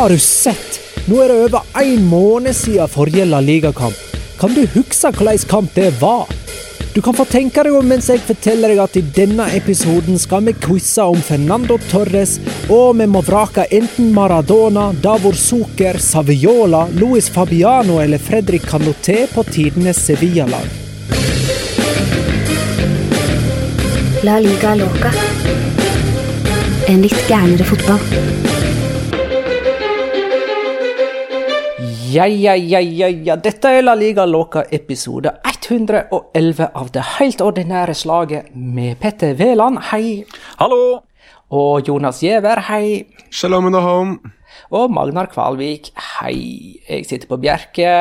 Har du sett? Nå er det over en måned siden forrige La Liga-kamp. Kan du huske hvordan kamp det var? Du kan få tenke deg om mens jeg forteller deg at i denne episoden skal vi quize om Fernando Torres, og vi må vrake enten Maradona, Davor Zucker, Saviola, Luis Fabiano eller Fredrik Canoté på tidenes Sevilla-lag. La liga loca. En litt gærnere fotball. Ja, ja, ja, ja, ja. Dette er La Liga Loca episode 111 av det helt ordinære slaget med Petter Veland, hei. Hallo! Og Jonas Giæver, hei. Shalom home. Og Magnar Kvalvik, hei. Jeg sitter på Bjerke,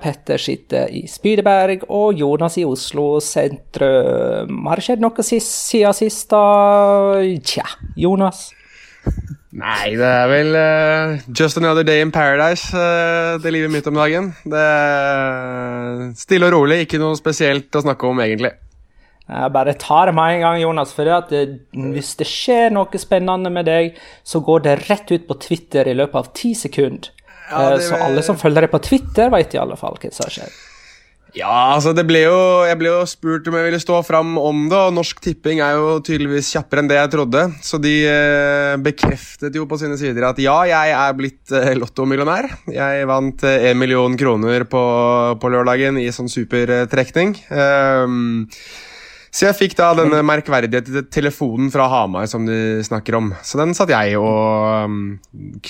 Petter sitter i Spydeberg, og Jonas i Oslo sentrum. Har det skjedd noe sist, siden sist, da? Tja, Jonas? Nei, det er vel uh, just another day in paradise, uh, det livet mitt om dagen. Det er stille og rolig, ikke noe spesielt å snakke om, egentlig. Jeg bare tar det med en gang, Jonas. For at det, hvis det skjer noe spennende med deg, så går det rett ut på Twitter i løpet av ti sekunder. Ja, det- Så alle som følger deg på Twitter, vet i alle fall hva som har skjedd. Ja, altså det ble jo, Jeg ble jo spurt om jeg ville stå fram om det, og Norsk Tipping er jo tydeligvis kjappere enn det jeg trodde. Så de eh, bekreftet jo på sine sider at ja, jeg er blitt eh, lottomillionær. Jeg vant én million kroner på, på lørdagen i sånn supertrekning. Um, så jeg fikk da denne merkverdige telefonen fra Hamar som de snakker om. Så den satt jeg og um,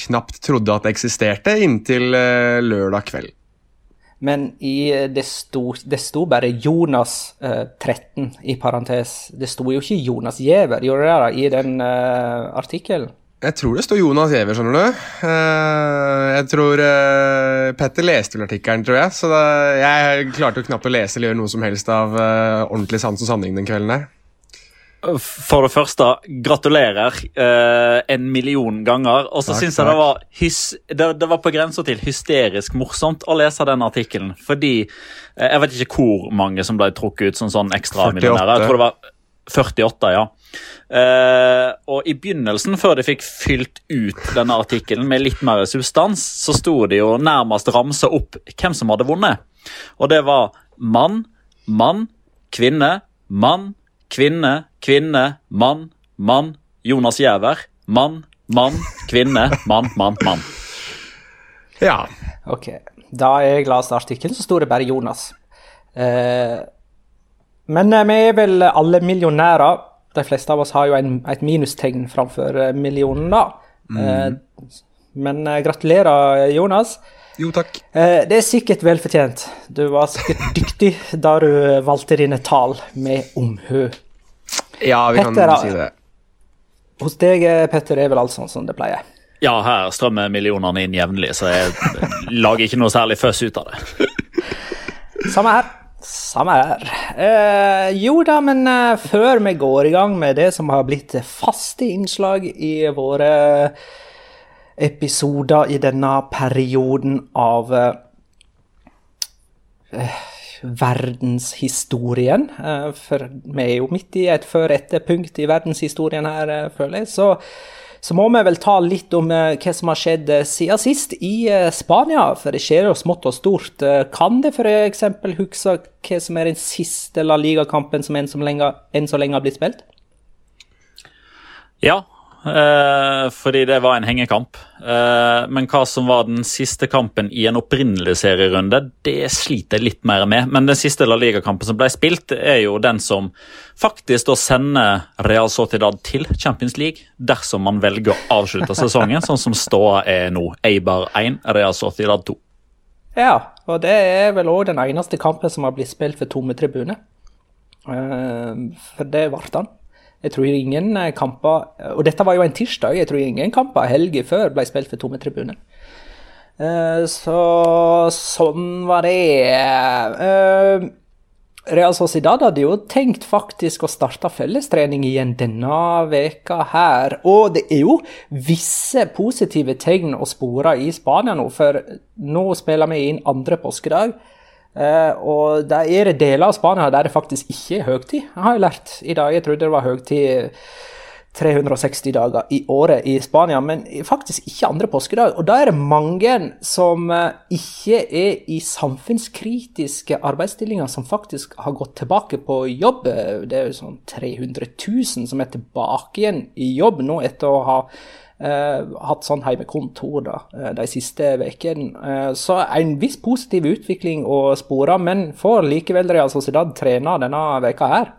knapt trodde at det eksisterte inntil eh, lørdag kveld. Men i, eh, det, sto, det sto bare Jonas eh, 13 i parentes. Det sto jo ikke Jonas Giæver, gjorde det da, i den uh, artikkelen? Jeg tror det står Jonas Giæver, skjønner du. Uh, jeg tror uh, Petter leste vel artikkelen, tror jeg. Så da, jeg klarte jo knapt å lese eller gjøre noe som helst av uh, ordentlig sans og sanning den kvelden der. For det første, gratulerer eh, en million ganger. Og så syns jeg det var, det, det var på grensa til hysterisk morsomt å lese den artikkelen. Fordi eh, jeg vet ikke hvor mange som ble trukket ut som sånn ekstramillionærer. Jeg tror det var 48, ja. Eh, og i begynnelsen, før de fikk fylt ut denne artikkelen med litt mer substans, så sto det jo nærmest ramsa opp hvem som hadde vunnet. Og det var mann, mann, kvinne, mann, kvinne, kvinne, mann, mann, Jonas Giæver, mann, mann, kvinne, mann, mann, mann. Ja. Ok. Da jeg leste artikkelen, så sto det bare Jonas. Eh, men eh, vi er vel alle millionærer. De fleste av oss har jo en, et minustegn framfor eh, millionen, da. Eh, men eh, gratulerer, Jonas. Jo, takk. Eh, det er sikkert velfortjent. Du var sikkert dyktig da du valgte dine tall med omhu. Ja, vi kan Petter, kan si det. Hos deg, Petter, er vel alt sånn som det pleier. Ja, her strømmer millionene inn jevnlig, så jeg lager ikke noe særlig føss ut av det. Samme her. Samme her. Eh, jo da, men eh, før vi går i gang med det som har blitt faste innslag i våre episoder i denne perioden av eh, eh, verdenshistorien, eh, for vi er jo midt i et før-etter-punkt i verdenshistorien her, eh, føler jeg, så så må vi vel ta litt om eh, hva som har skjedd siden sist i Spania. For det skjer jo smått og stort. Kan det f.eks. huske hva som er den siste La Liga-kampen som enn så lenge, har blitt spilt? Ja, fordi det var en hengekamp. Eh, men hva som var den siste kampen i en opprinnelig serierunde, det sliter jeg litt mer med. Men den siste La Liga-kampen som ble spilt, er jo den som faktisk da sender Real Sociedad til Champions League dersom man velger å avslutte sesongen, sånn som ståa er nå. Eibar 1, Real Sociedad 2. Ja, og det er vel òg den eneste kampen som har blitt spilt for tomme tribuner. Eh, for det ble den. Jeg tror ingen eh, kamper Og dette var jo en tirsdag. Jeg tror ingen kamper helga før ble spilt for tomme tribuner. Eh, Så sånn var det. Eh, Real Sociedad hadde jo tenkt faktisk å starte fellestrening igjen denne veka her. Og det er jo visse positive tegn å spore i Spania nå, for nå spiller vi inn andre påskedag. Eh, og der er det deler av Spania der det faktisk ikke er høgtid, har jeg lært i dag. Jeg trodde det var høgtid 360 dager i året i Spania, men faktisk ikke andre påskedag. Og da er det mange som eh, ikke er i samfunnskritiske arbeidsstillinger, som faktisk har gått tilbake på jobb. Det er jo sånn 300 000 som er tilbake igjen i jobb nå etter å ha hatt sånn hjemmekontor da, uh, de siste ukene. Uh, så en viss positiv utvikling å spore, men får likevel Real Sociedad trene denne veka her?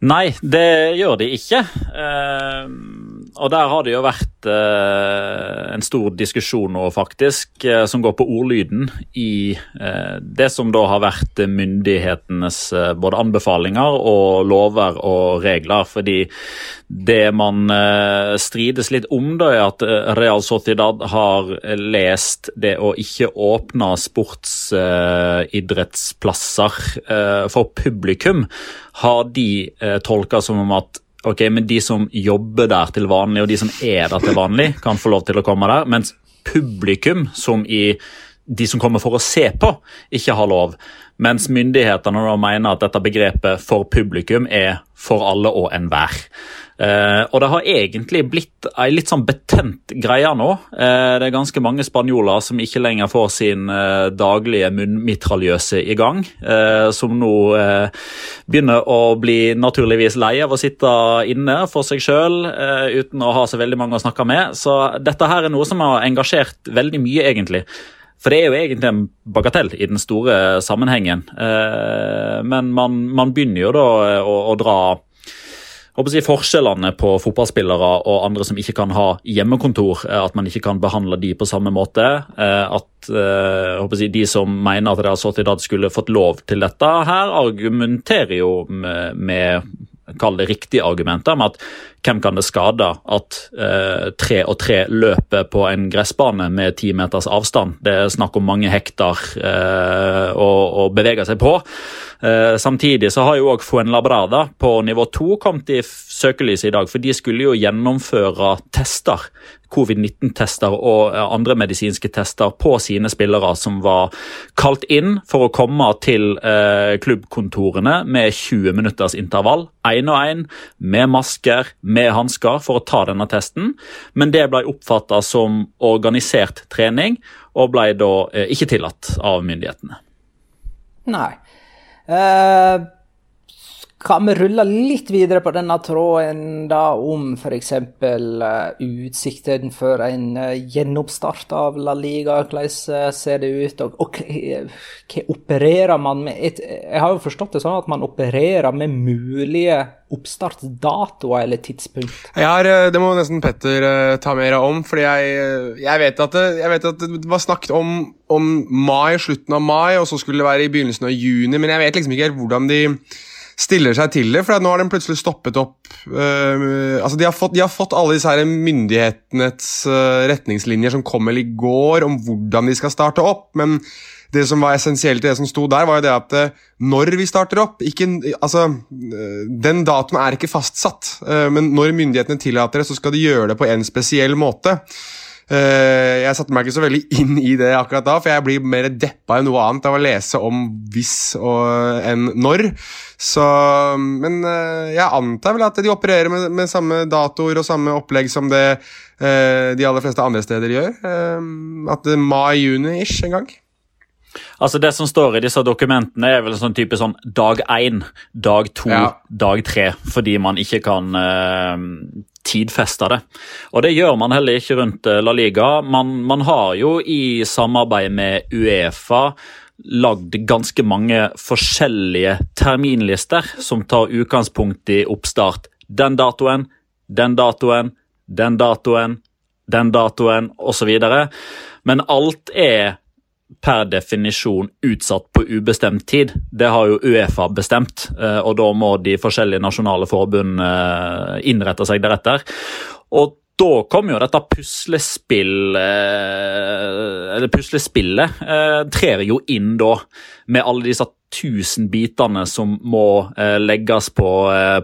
Nei, det gjør de ikke. Eh, og der har det jo vært eh, en stor diskusjon nå, faktisk, eh, som går på ordlyden i eh, det som da har vært myndighetenes eh, både anbefalinger og lover og regler. Fordi det man eh, strides litt om, da, er at Real Sociedad har lest det å ikke åpne sportsidrettsplasser for publikum har de tolka som om at ok, men de som jobber der til vanlig, og de som er der til vanlig, kan få lov til å komme der. Mens publikum, som i de som kommer for å se på, ikke har lov. Mens myndighetene mener at dette begrepet for publikum er for alle og enhver. Uh, og det har egentlig blitt ei litt sånn betent greie nå. Eh, det er ganske mange spanjoler som ikke lenger får sin eh, daglige munnmitraljøse i gang. som nå begynner å bli naturligvis lei av å sitte inne for seg sjøl uten å ha så veldig mange å snakke med. Så dette her er noe som har engasjert veldig mye, egentlig. For det er jo egentlig en bagatell i den store sammenhengen. men man, man begynner jo da å, å dra jeg, forskjellene på fotballspillere og andre som ikke kan ha hjemmekontor, at man ikke kan behandle de på samme måte. Eh, at eh, jeg, de som mener at Real Sociedad skulle fått lov til dette, her argumenterer jo med, med kall det riktige argumenter, med at hvem kan det skade at eh, tre og tre løper på en gressbane med ti meters avstand? Det er snakk om mange hektar eh, å, å bevege seg på. Eh, samtidig så har jo òg Fuenlabrada på nivå 2 kommet i søkelyset i dag, for de skulle jo gjennomføre tester. Covid-19-tester og eh, andre medisinske tester på sine spillere som var kalt inn for å komme til eh, klubbkontorene med 20 minutters intervall. Én og én, med masker, med hansker, for å ta denne testen. Men det ble oppfatta som organisert trening, og ble da eh, ikke tillatt av myndighetene. Nei. Uh, kan vi rulle litt videre på denne tråden da om f.eks. Eh, utsikten for en uh, gjenoppstart av La Liga? Hvordan uh, ser det ut? Og, og hva opererer man med? Jeg har jo forstått det sånn at man opererer med mulige oppstartsdatoer eller tidspunkt. Har, det må nesten Petter ta mer om, for jeg, jeg vet at det var snakket om, om mai, slutten av mai, og så skulle det være i begynnelsen av juni, men jeg vet liksom ikke helt hvordan de stiller seg til det. For nå har den plutselig stoppet opp uh, altså de har, fått, de har, fått, alle disse her myndighetenes uh, retningslinjer som kom vel i går, om hvordan de skal starte opp. Men det som var essensielt i det som sto der, var jo det at uh, når vi starter opp ikke, altså, Den datoen er ikke fastsatt, men når myndighetene tillater det, så skal de gjøre det på en spesiell måte. Uh, jeg satte meg ikke så veldig inn i det akkurat da, for jeg blir mer deppa enn noe annet av å lese om hvis og enn når. Så, men uh, jeg antar vel at de opererer med, med, samme datoer og samme opplegg som det uh, de aller fleste andre steder gjør. at mai-juni-ish en gang. Altså Det som står i disse dokumentene, er vel en sånn type sånn dag én, dag to, ja. dag tre, fordi man ikke kan uh, tidfeste det. Og det gjør man heller ikke rundt eh, La Liga. Man, man har jo i samarbeid med Uefa lagd ganske mange forskjellige terminlister som tar utgangspunkt i oppstart den datoen, den datoen, den datoen, den datoen osv. Men alt er per definisjon utsatt på ubestemt tid. Det har jo Uefa bestemt, eh, og da må de forskjellige nasjonale forbund eh, innrette seg deretter. Og da kom jo dette puslespill, eh, eller puslespillet trer jo inn da, med alle disse tusen bitene som må legges på,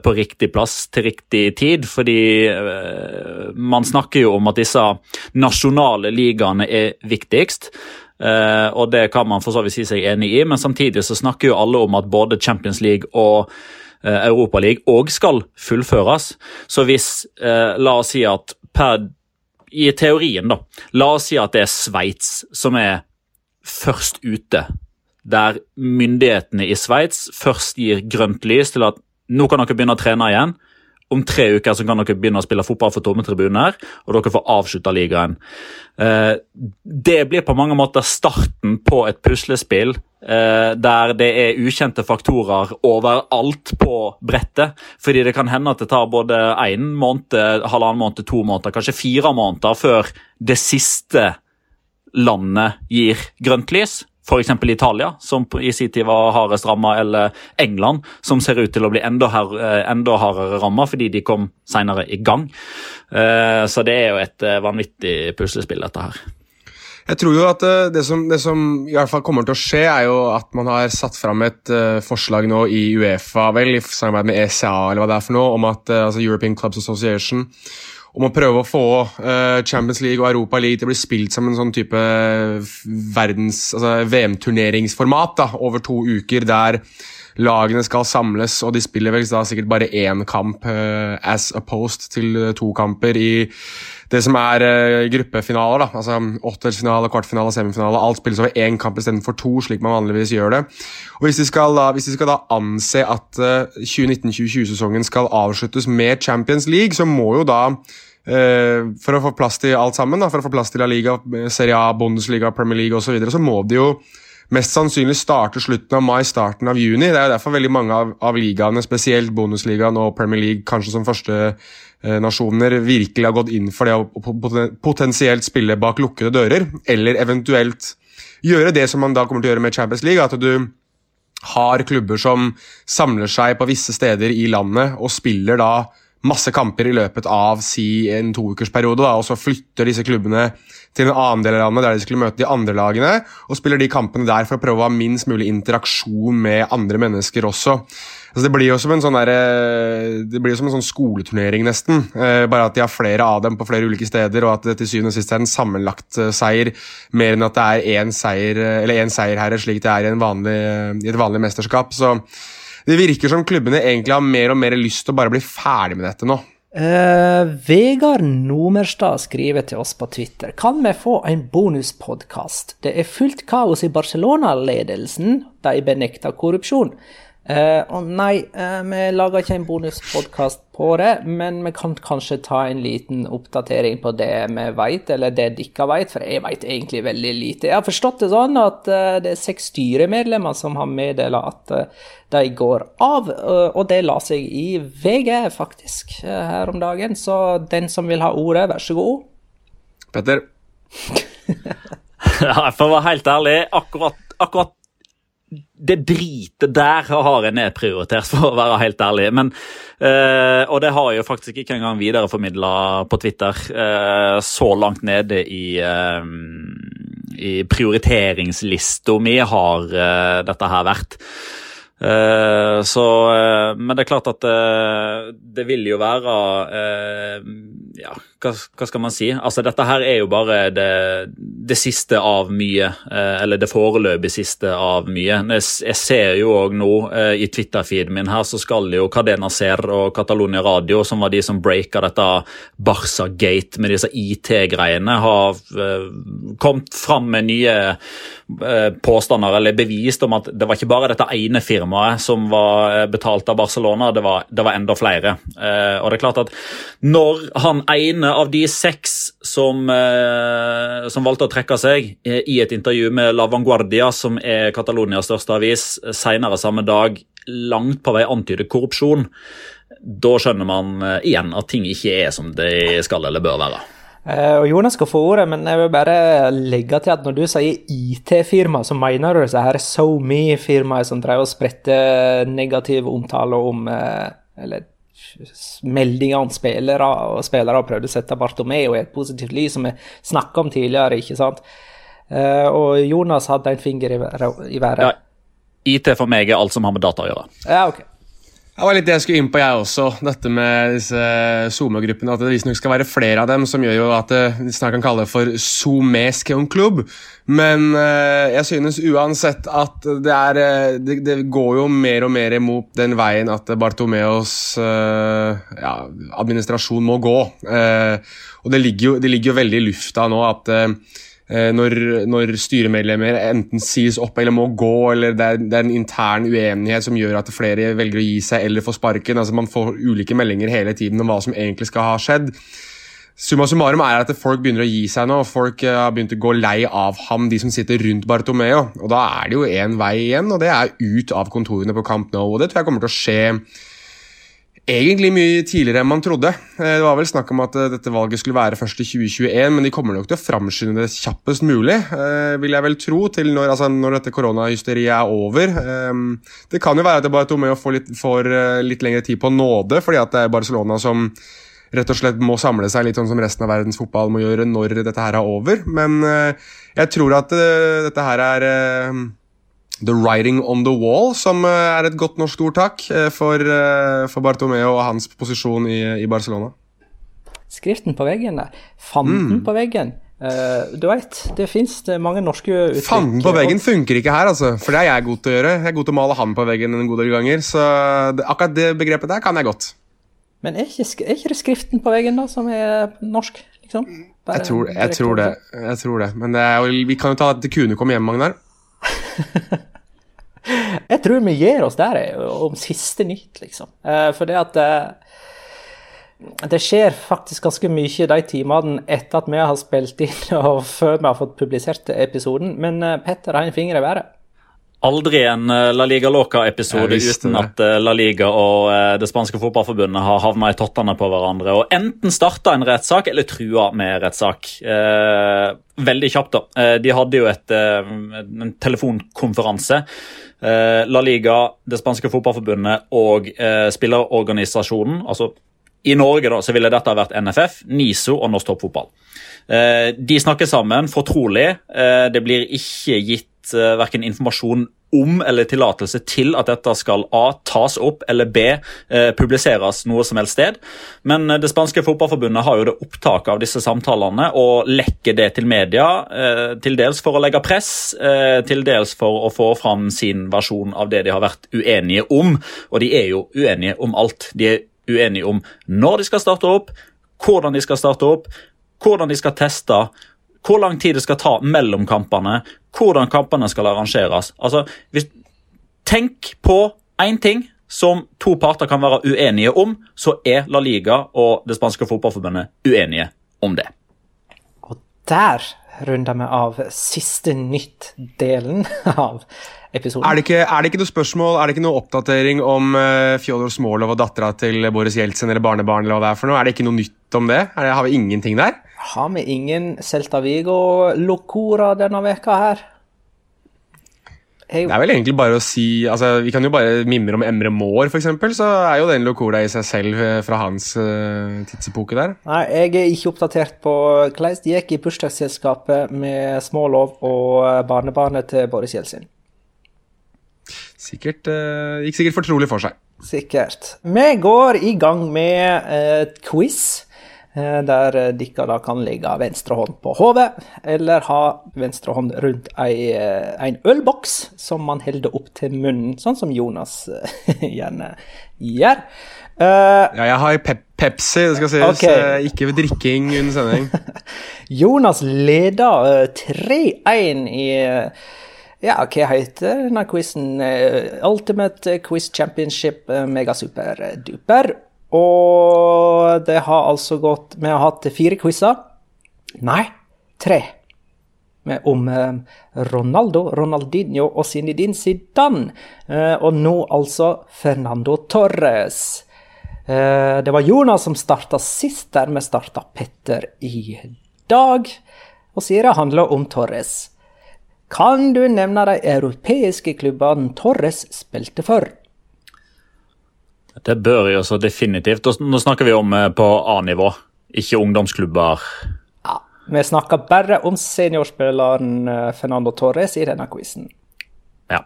på riktig plass til riktig tid. Fordi man snakker jo om at disse nasjonale ligaene er viktigst. Uh, og det kan man for så vidt si seg enig i, men samtidig så snakker jo alle om at både Champions League og Europaliga òg skal fullføres. Så hvis, la oss si at per i teorien, da. La oss si at det er Sveits som er først ute. Der myndighetene i Sveits først gir grønt lys til at nå kan dere begynne å trene igjen. Om tre uker så kan dere begynne å spille fotball for tomme tribuner, og dere får avslutta ligaen. Eh, det blir på mange måter starten på et puslespill eh, der det er ukjente faktorer overalt på brettet. Fordi det kan hende at det tar både én måned, halvannen måned, to måneder, kanskje fire måneder før det siste landet gir grønt lys. F.eks. Italia, som i sin tid var hardest ramma, eller England, som ser ut til å bli enda, her, eh, enda hardere ramma fordi de kom senere i gang. Eh, så det er jo et eh, vanvittig puslespill, dette her. Jeg tror jo at det som, det som, i hvert fall kommer til å skje, er jo at man har satt fram et forslag nå i Uefa, vel, i samarbeid med ECA, eller hva det er for noe, om at altså European Clubs Association om å prøve å få uh, Champions League og Europa League til å bli spilt som en sånn type verdens, altså VM-turneringsformat over to uker, der lagene skal samles, og de spiller vel da sikkert bare én kamp uh, as opposed til to kamper i det som er uh, gruppefinaler. da, altså Åttedelsfinale, kvartfinale, semifinale. Alt spilles over én kamp istedenfor to, slik man vanligvis gjør det. Og Hvis de skal da, de skal da anse at uh, 2019-2020-sesongen skal avsluttes med Champions League, så må jo da for å få plass til alt sammen, da, for å få plass til La Liga, Serie A, Bundesliga, Premier League osv., så, videre, så må de jo mest sannsynlig starte slutten av mai, starten av juni. Det er jo derfor veldig mange av, av ligaene, spesielt Bundesligaen og Premier League, kanskje som første eh, nasjoner, virkelig har gått inn for det å potensielt spille bak lukkede dører, eller eventuelt gjøre det som man da kommer til å gjøre med Champions League, at du har klubber som samler seg på visse steder i landet og spiller da masse kamper i løpet av si en toukersperiode, og så flytter disse klubbene til en annen del av landet der de skulle møte de andre lagene, og spiller de kampene der for å prøve å ha minst mulig interaksjon med andre mennesker også. Altså, det blir jo som en sånn, der, eh, det blir som en sånn skoleturnering, nesten. Eh, bare at de har flere av dem på flere ulike steder, og at det til syvende og sist er en sammenlagt eh, seier, mer enn at det er én seier, eller én seierherre, slik det er i, vanlig, i et vanlig mesterskap. Så det virker som klubbene egentlig har mer og mer lyst til å bare bli ferdig med dette nå. Uh, Vegard Nomerstad skriver til oss på Twitter. Kan vi få en bonuspodkast? Det er fullt kaos i Barcelona-ledelsen. De benekter korrupsjon. Uh, og nei, uh, vi lager ikke en bonuspodkast på det, men vi kan kanskje ta en liten oppdatering på det vi vet, eller det dere vet, for jeg vet egentlig veldig lite. Jeg har forstått det sånn at uh, det er seks styremedlemmer som har meddela at de går av, og det la seg i VG, faktisk, her om dagen. Så den som vil ha ordet, vær så god. Petter. ja, for å være helt ærlig, akkurat, akkurat det dritet der har jeg nedprioritert, for å være helt ærlig. Men, øh, og det har jeg jo faktisk ikke engang videreformidla på Twitter. Øh, så langt nede i, øh, i prioriteringslista mi har dette her vært. Uh, så, uh, men det er klart at uh, det vil jo være Ja, hva, hva, skal man si? Altså, dette her er jo bare det, det siste av mye. eller det foreløpig siste av mye. Jeg, jeg ser jo òg nå i Twitter-feeden min her, så skal jo Cadena Ser og Catalonia Radio, som var de som breaka dette Barca-gate med disse IT-greiene, har kommet fram med nye påstander eller bevist om at det var ikke bare dette ene firmaet som var eh, betalt av Barcelona, det var, det var enda flere. Eh, og det er klart at når han ene av de seks som, eh, som valgte å trekke seg eh, i et intervju med La Vanguardia, som er Catalonias største avis, senere samme dag langt på vei antyder korrupsjon, da skjønner man eh, igjen at ting ikke er som de skal eller bør være. Og Jonas skal få ordet, men jeg vil bare legge til at når du sier IT-firma, så mener du disse her SoMe-firmaet som drev og spredte negativ omtale om Eller meldinger om spillere, og spillere har prøvd å sette Bartomeo i et positivt lys, som vi snakka om tidligere, ikke sant? Uh, og Jonas hadde en finger i, i været. Ja, IT for meg er alt som har med data å gjøre. Ja, ok. Det var litt det jeg skulle inn på, jeg også. Dette med disse SoMe-gruppene. At det visstnok skal være flere av dem, som gjør jo at vi snart kan kalle det for SoMesk klubb. Men eh, jeg synes uansett at det er eh, det, det, går jo mer og mer imot den veien at Bartomeos eh, ja, administrasjon må gå. og det ligger, jo, det ligger jo veldig i lufta nå at Eh, når, når, styremedlemmer enten sies opp eller må gå, eller det er, det er, en intern uenighet som gjør at flere velger å gi seg eller få sparken. altså Man får ulike meldinger hele tiden om hva som egentlig skal ha skjedd. Summa summarum er at folk begynner å gi seg nå. Folk eh, har begynt å gå lei av ham, de som sitter rundt Bartomeo. Og Da er det jo én vei igjen, og det er ut av kontorene på Camp Nou. og Det tror jeg kommer til å skje egentlig mye tidligere enn man trodde. Eh, det var vel snakk om at eh, dette valget skulle være først i 2021, men de kommer nok til å framskynde det kjappest mulig, eh, vil jeg vel tro, til når, altså når dette koronahysteriet er over. Det kan jo være at det bare Tomeo får litt, får litt lengre tid på nåde, fordi at det er Barcelona som rett og slett må samle seg litt sånn som resten av verdens fotball må gjøre når dette her er over. Men jeg tror at dette her er The Writing on the Wall, som eh, er et godt norsk ordtak eh, for, eh, for Bartomeo og hans posisjon i, i, Barcelona. Skriften på veggen der. Fanden mm. på veggen. Uh, du vet, det fins mange norske uttrykk. Fanden på veggen funker ikke her, altså. For det er jeg god til å gjøre. Jeg er god til å male han på veggen en god del ganger. Så det, akkurat det begrepet der kan jeg godt. Men er ikke, er ikke det skriften på veggen da som er norsk? Liksom? Jeg tror, jeg, tror det, jeg tror det. Men det jo, vi kan jo ta at Kune kom hjem, Magnar. jeg tror vi gir oss der om siste nytt, liksom. Eh, for det at eh, det skjer faktisk ganske mye de timene etter at vi har spilt inn og før vi har fått publisert episoden. Men eh, Petter har en finger i været. Aldri en La Liga Loca-episode uten at La Liga og det spanske fotballforbundet har havna i tottene på hverandre og enten starta en rettssak eller trua med rettssak. Eh, veldig kjapt, da. De hadde jo et, en telefonkonferanse Eh, La Liga, det spanske fotballforbundet og eh, spillerorganisasjonen. altså i Norge da, så ville dette ha vært NFF, NISO og Norsk Toppfotball. Eh, de snakker sammen fortrolig. Det blir ikke gitt verken informasjon om eller tillatelse til at dette skal A. tas opp eller B. Eh, publiseres noe som helst sted. Men eh, det spanske fotballforbundet har jo det opptaket av disse samtalene og lekker det til media. Eh, til dels for å legge press, eh, til dels for å få fram sin versjon av det de har vært uenige om. Og de er jo uenige om alt. De er uenige om når de skal starte opp, hvordan de skal starte opp, hvordan de skal teste hvor lang tid det skal ta mellom kampene, hvordan kampene skal arrangeres. Altså, hvis, Tenk på én ting som to parter kan være uenige om, så er La Liga og det spanske fotballforbundet uenige om det. Og der runder vi av siste nytt-delen av episoden. Er det, ikke, er det, ikke, noe spørsmål, er det ikke noe oppdatering om uh, Fjodor Smolov og dattera til Boris Jeltsin eller barnebarn? eller hva det Er for noe? Er det ikke noe nytt om det? det har vi ingenting der? Har vi ingen Celta Vigo-locora denne veka her? Jeg... Det er vel egentlig bare å si altså, Vi kan jo bare mimre om Emre Moore, f.eks. Så er jo den locora i seg selv eh, fra hans uh, tidsepoke der. Nei, jeg er ikke oppdatert på hvordan det gikk i bursdagsselskapet med Smålov og barnebarnet til Boris Jeltsin. Sikkert, uh, gikk sikkert fortrolig for seg. Sikkert. Vi går i gang med et quiz. Eh, der eh, dere da kan legge venstre hånd på hodet, eller ha venstre hånd rundt ei, eh, en ølboks som man holder opp til munnen, sånn som Jonas gjerne gjør. Uh, ja, jeg har pep Pepsi, det skal sies. Okay. Ikke ved drikking under sending. Jonas leder 3-1 i ja, hva heter denne quizen? Ultimate Quiz Championship Megasuperduper. Og det har altså gått Vi har hatt fire quizer. Nei, tre. Med om eh, Ronaldo, Ronaldinho og Zinedine Zidane. Eh, og nå altså Fernando Torres. Eh, det var Jonas som starta sist, dermed starta Petter i dag. Og sier det handler om Torres. Kan du nevne de europeiske klubbene Torres spilte for? Det bør jeg også definitivt. Nå snakker vi om eh, på A-nivå, ikke ungdomsklubber. Ja, Vi snakker bare om seniorspilleren eh, Fernando Torres i denne quizen. Ja.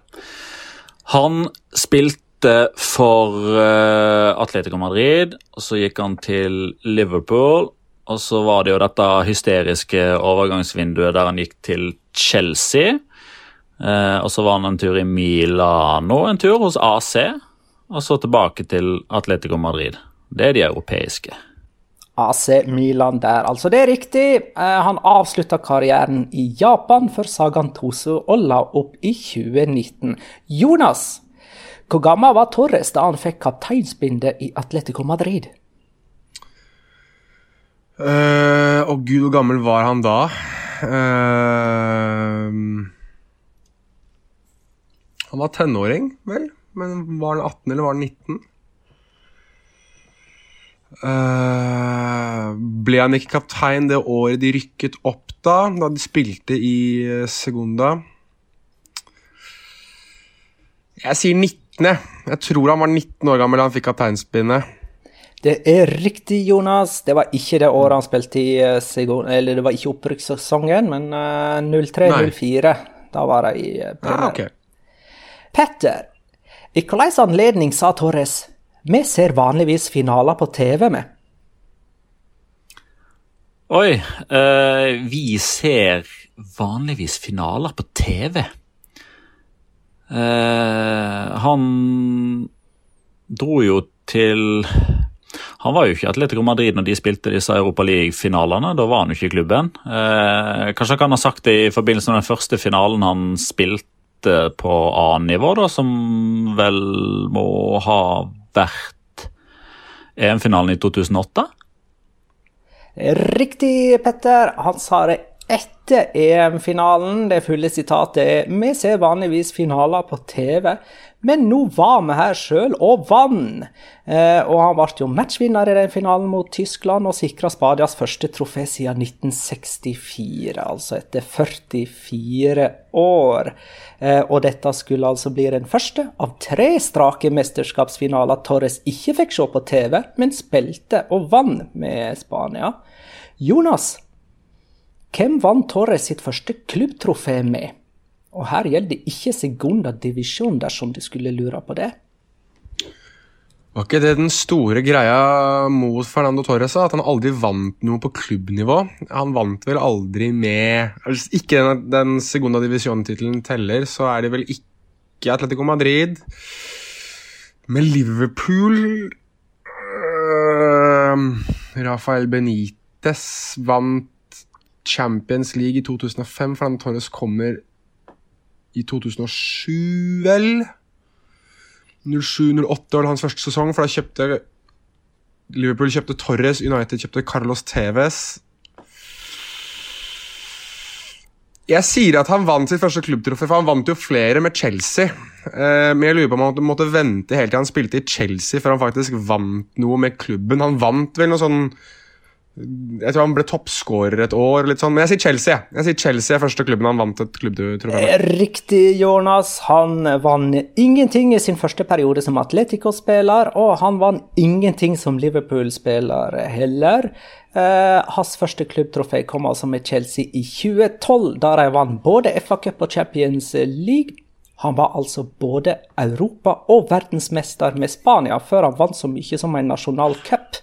Han spilte for uh, Atletico Madrid, og så gikk han til Liverpool. Og så var det jo dette hysteriske overgangsvinduet der han gikk til Chelsea. Eh, og så var han en tur i Milano, en tur hos AC, og så tilbake til Atletico Madrid. Det er de europeiske. AC Milan der, altså. Det er riktig. Eh, han avslutta karrieren i Japan for Sagan Toso og la opp i 2019. Jonas, hvor gammel var Torres da han fikk kapteinsbindet i Atletico Madrid? Uh, oh gud, hvor gammel var han da? Uh, han var tenåring, vel? Men var han 18 eller var han 19? Uh, ble han ikke kaptein det året de rykket opp, da? Da de spilte i uh, Segunda? Jeg sier 19, jeg. Jeg tror han var 19 år gammel da han fikk kapteinspinnet. Det er riktig, Jonas. Det var ikke det året han spilte i uh, Eller det var ikke opprykkssesongen, men 03-04. Da var det i Premier. ah, okay. Petter, i hvilken anledning sa Torres vi ser vanligvis finaler på TV med. Oi. Uh, vi ser vanligvis finaler på TV. Uh, eh, han dro jo til Han var jo ikke i Atletico Madrid når de spilte disse Europa League-finalene. Da var han jo ikke i klubben. Eh, kanskje han kan ha sagt det i forbindelse med den første finalen han spilte på A-nivå, da, som vel må ha vært EM-finalen i 2008? Riktig, Petter. Han sa det etter EM-finalen. Det fulle sitatet er Vi ser vanligvis finaler på TV, men nå var vi her sjøl og vant. Eh, og han ble jo matchvinner i den finalen mot Tyskland og sikra Spadias første trofé siden 1964, altså etter 44 år. Eh, og dette skulle altså bli den første av tre strake mesterskapsfinaler Torres ikke fikk se på TV, men spilte og vant med Spania. Jonas, hvem vant Torres sitt første klubbtrofé med? Og her gjelder det ikke Segunda divisjon, dersom du skulle lure på det. Var ikke det den store greia mot Fernando Torres? At han aldri vant noe på klubbnivå? Han vant vel aldri med Hvis ikke den, den Segunda divisjon-tittelen teller, så er det vel ikke Atletico Madrid. Med Liverpool Rafael Benitez vant Champions League i 2005. Fernando Torres kommer i 2007, vel? 07-08 var det hans første sesong, for da kjøpte Liverpool kjøpte Torres, United kjøpte Carlos Tevez. Jeg sier at han vant sitt første klubbtrofé, for han vant jo flere med Chelsea. Eh, men jeg lurer på om han måtte vente helt til han spilte i Chelsea før han faktisk vant noe med klubben. Han vant vel noe sånn jeg tror han ble toppskårer et år. sånn, Men jeg sier Chelsea. Jeg sier Chelsea er første klubben han vant et klubbtrofé med. Riktig, Jonas. Han vant ingenting i sin første periode som Atletico-spiller, og han vant ingenting som Liverpool-spiller heller. Eh, hans første klubbtrofé kom altså med Chelsea i 2012, da de vant både FA-cup og Champions League. Han var altså både europa- og verdensmester med Spania før han vant så mye som en nasjonal cup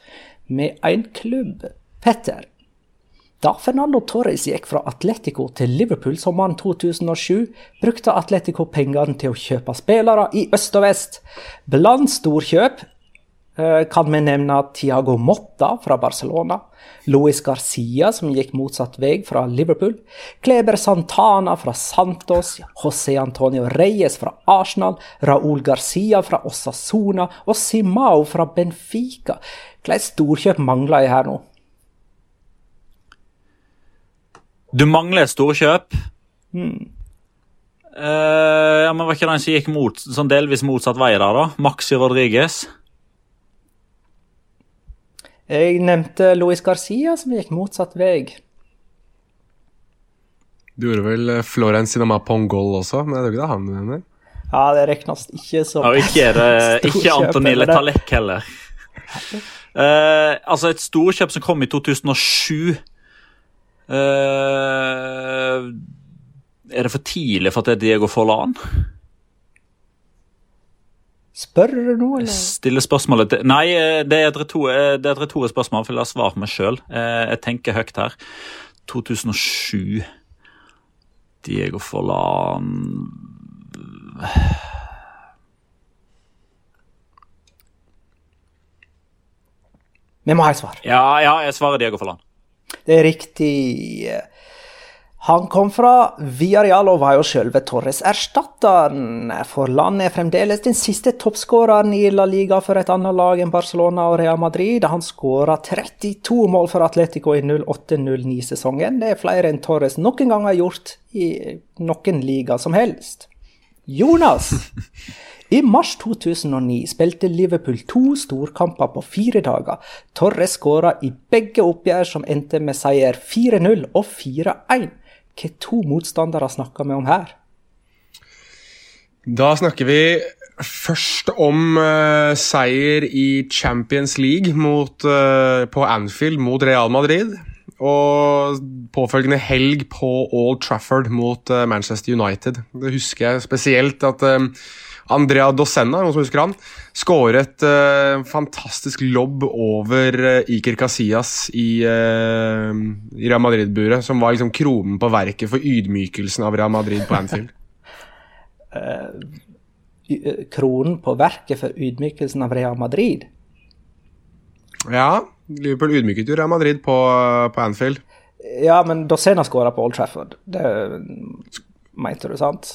med en klubb. Petter. Da Fernando Torres gikk fra Atletico til Liverpool sommeren 2007, brukte Atletico pengene til å kjøpe spillere i øst og vest. Blant storkjøp eh, kan vi nevne Tiago Motta fra Barcelona, Luis Garcia, som gikk motsatt vei fra Liverpool, Kleber Santana fra Santos, José Antonio Reyes fra Arsenal, Raúl Garcia fra Osasona og Simao fra Benfica. Hvilke storkjøp mangler jeg her nå? Du mangler storkjøp. Mm. Uh, ja, men Var ikke den som gikk mot, sånn delvis motsatt vei der, da? Maxi Rodriguez? Jeg nevnte Luis Garcia, som gikk motsatt vei. Du gjorde vel eh, Florence Cinema Pongol også, men det er jo ikke det han du mener? Ja, det regnes ikke som ja, ikke, det, ikke Antoni Talek heller. Uh, altså, et storkjøp som kom i 2007 Uh, er det for tidlig for at det er Diego Forlan? Spør du nå, eller? Stille spørsmålet til Nei, eh, det er et retorisk spørsmål, for jeg oss svare meg sjøl. Jeg tenker høyt her. 2007 Diego Forlan Vi må ha et svar. Ja, ja, jeg svarer Diego Forlan. Det er riktig. Han kom fra Villarreal og var jo selve Torres-erstatteren. For landet er fremdeles den siste toppskåreren i La Liga for et annet lag enn Barcelona og Real Madrid. Han skåra 32 mål for Atletico i 08-09-sesongen. Det er flere enn Torres noen gang har gjort i noen liga som helst. Jonas! I mars 2009 spilte Liverpool to storkamper på fire dager. Torres skåra i begge oppgjør som endte med seier 4-0 og 4-1. Hva to motstandere snakker vi om her? Da snakker vi først om uh, seier i Champions League mot, uh, på Anfield mot Real Madrid. Og påfølgende helg på Old Trafford mot uh, Manchester United. Det husker jeg spesielt at Andrea Dosenna, noen som husker han, skåret uh, fantastisk lobb over uh, Iker Casillas i, uh, i Real Madrid-buret, som var liksom kronen på verket for ydmykelsen av Real Madrid på Anfield. kronen på verket for ydmykelsen av Real Madrid? Ja, Liverpool ydmyket jo Real Madrid på, på Anfield. Ja, men Dosenna skåra på Old Trafford. Det mente du, sant?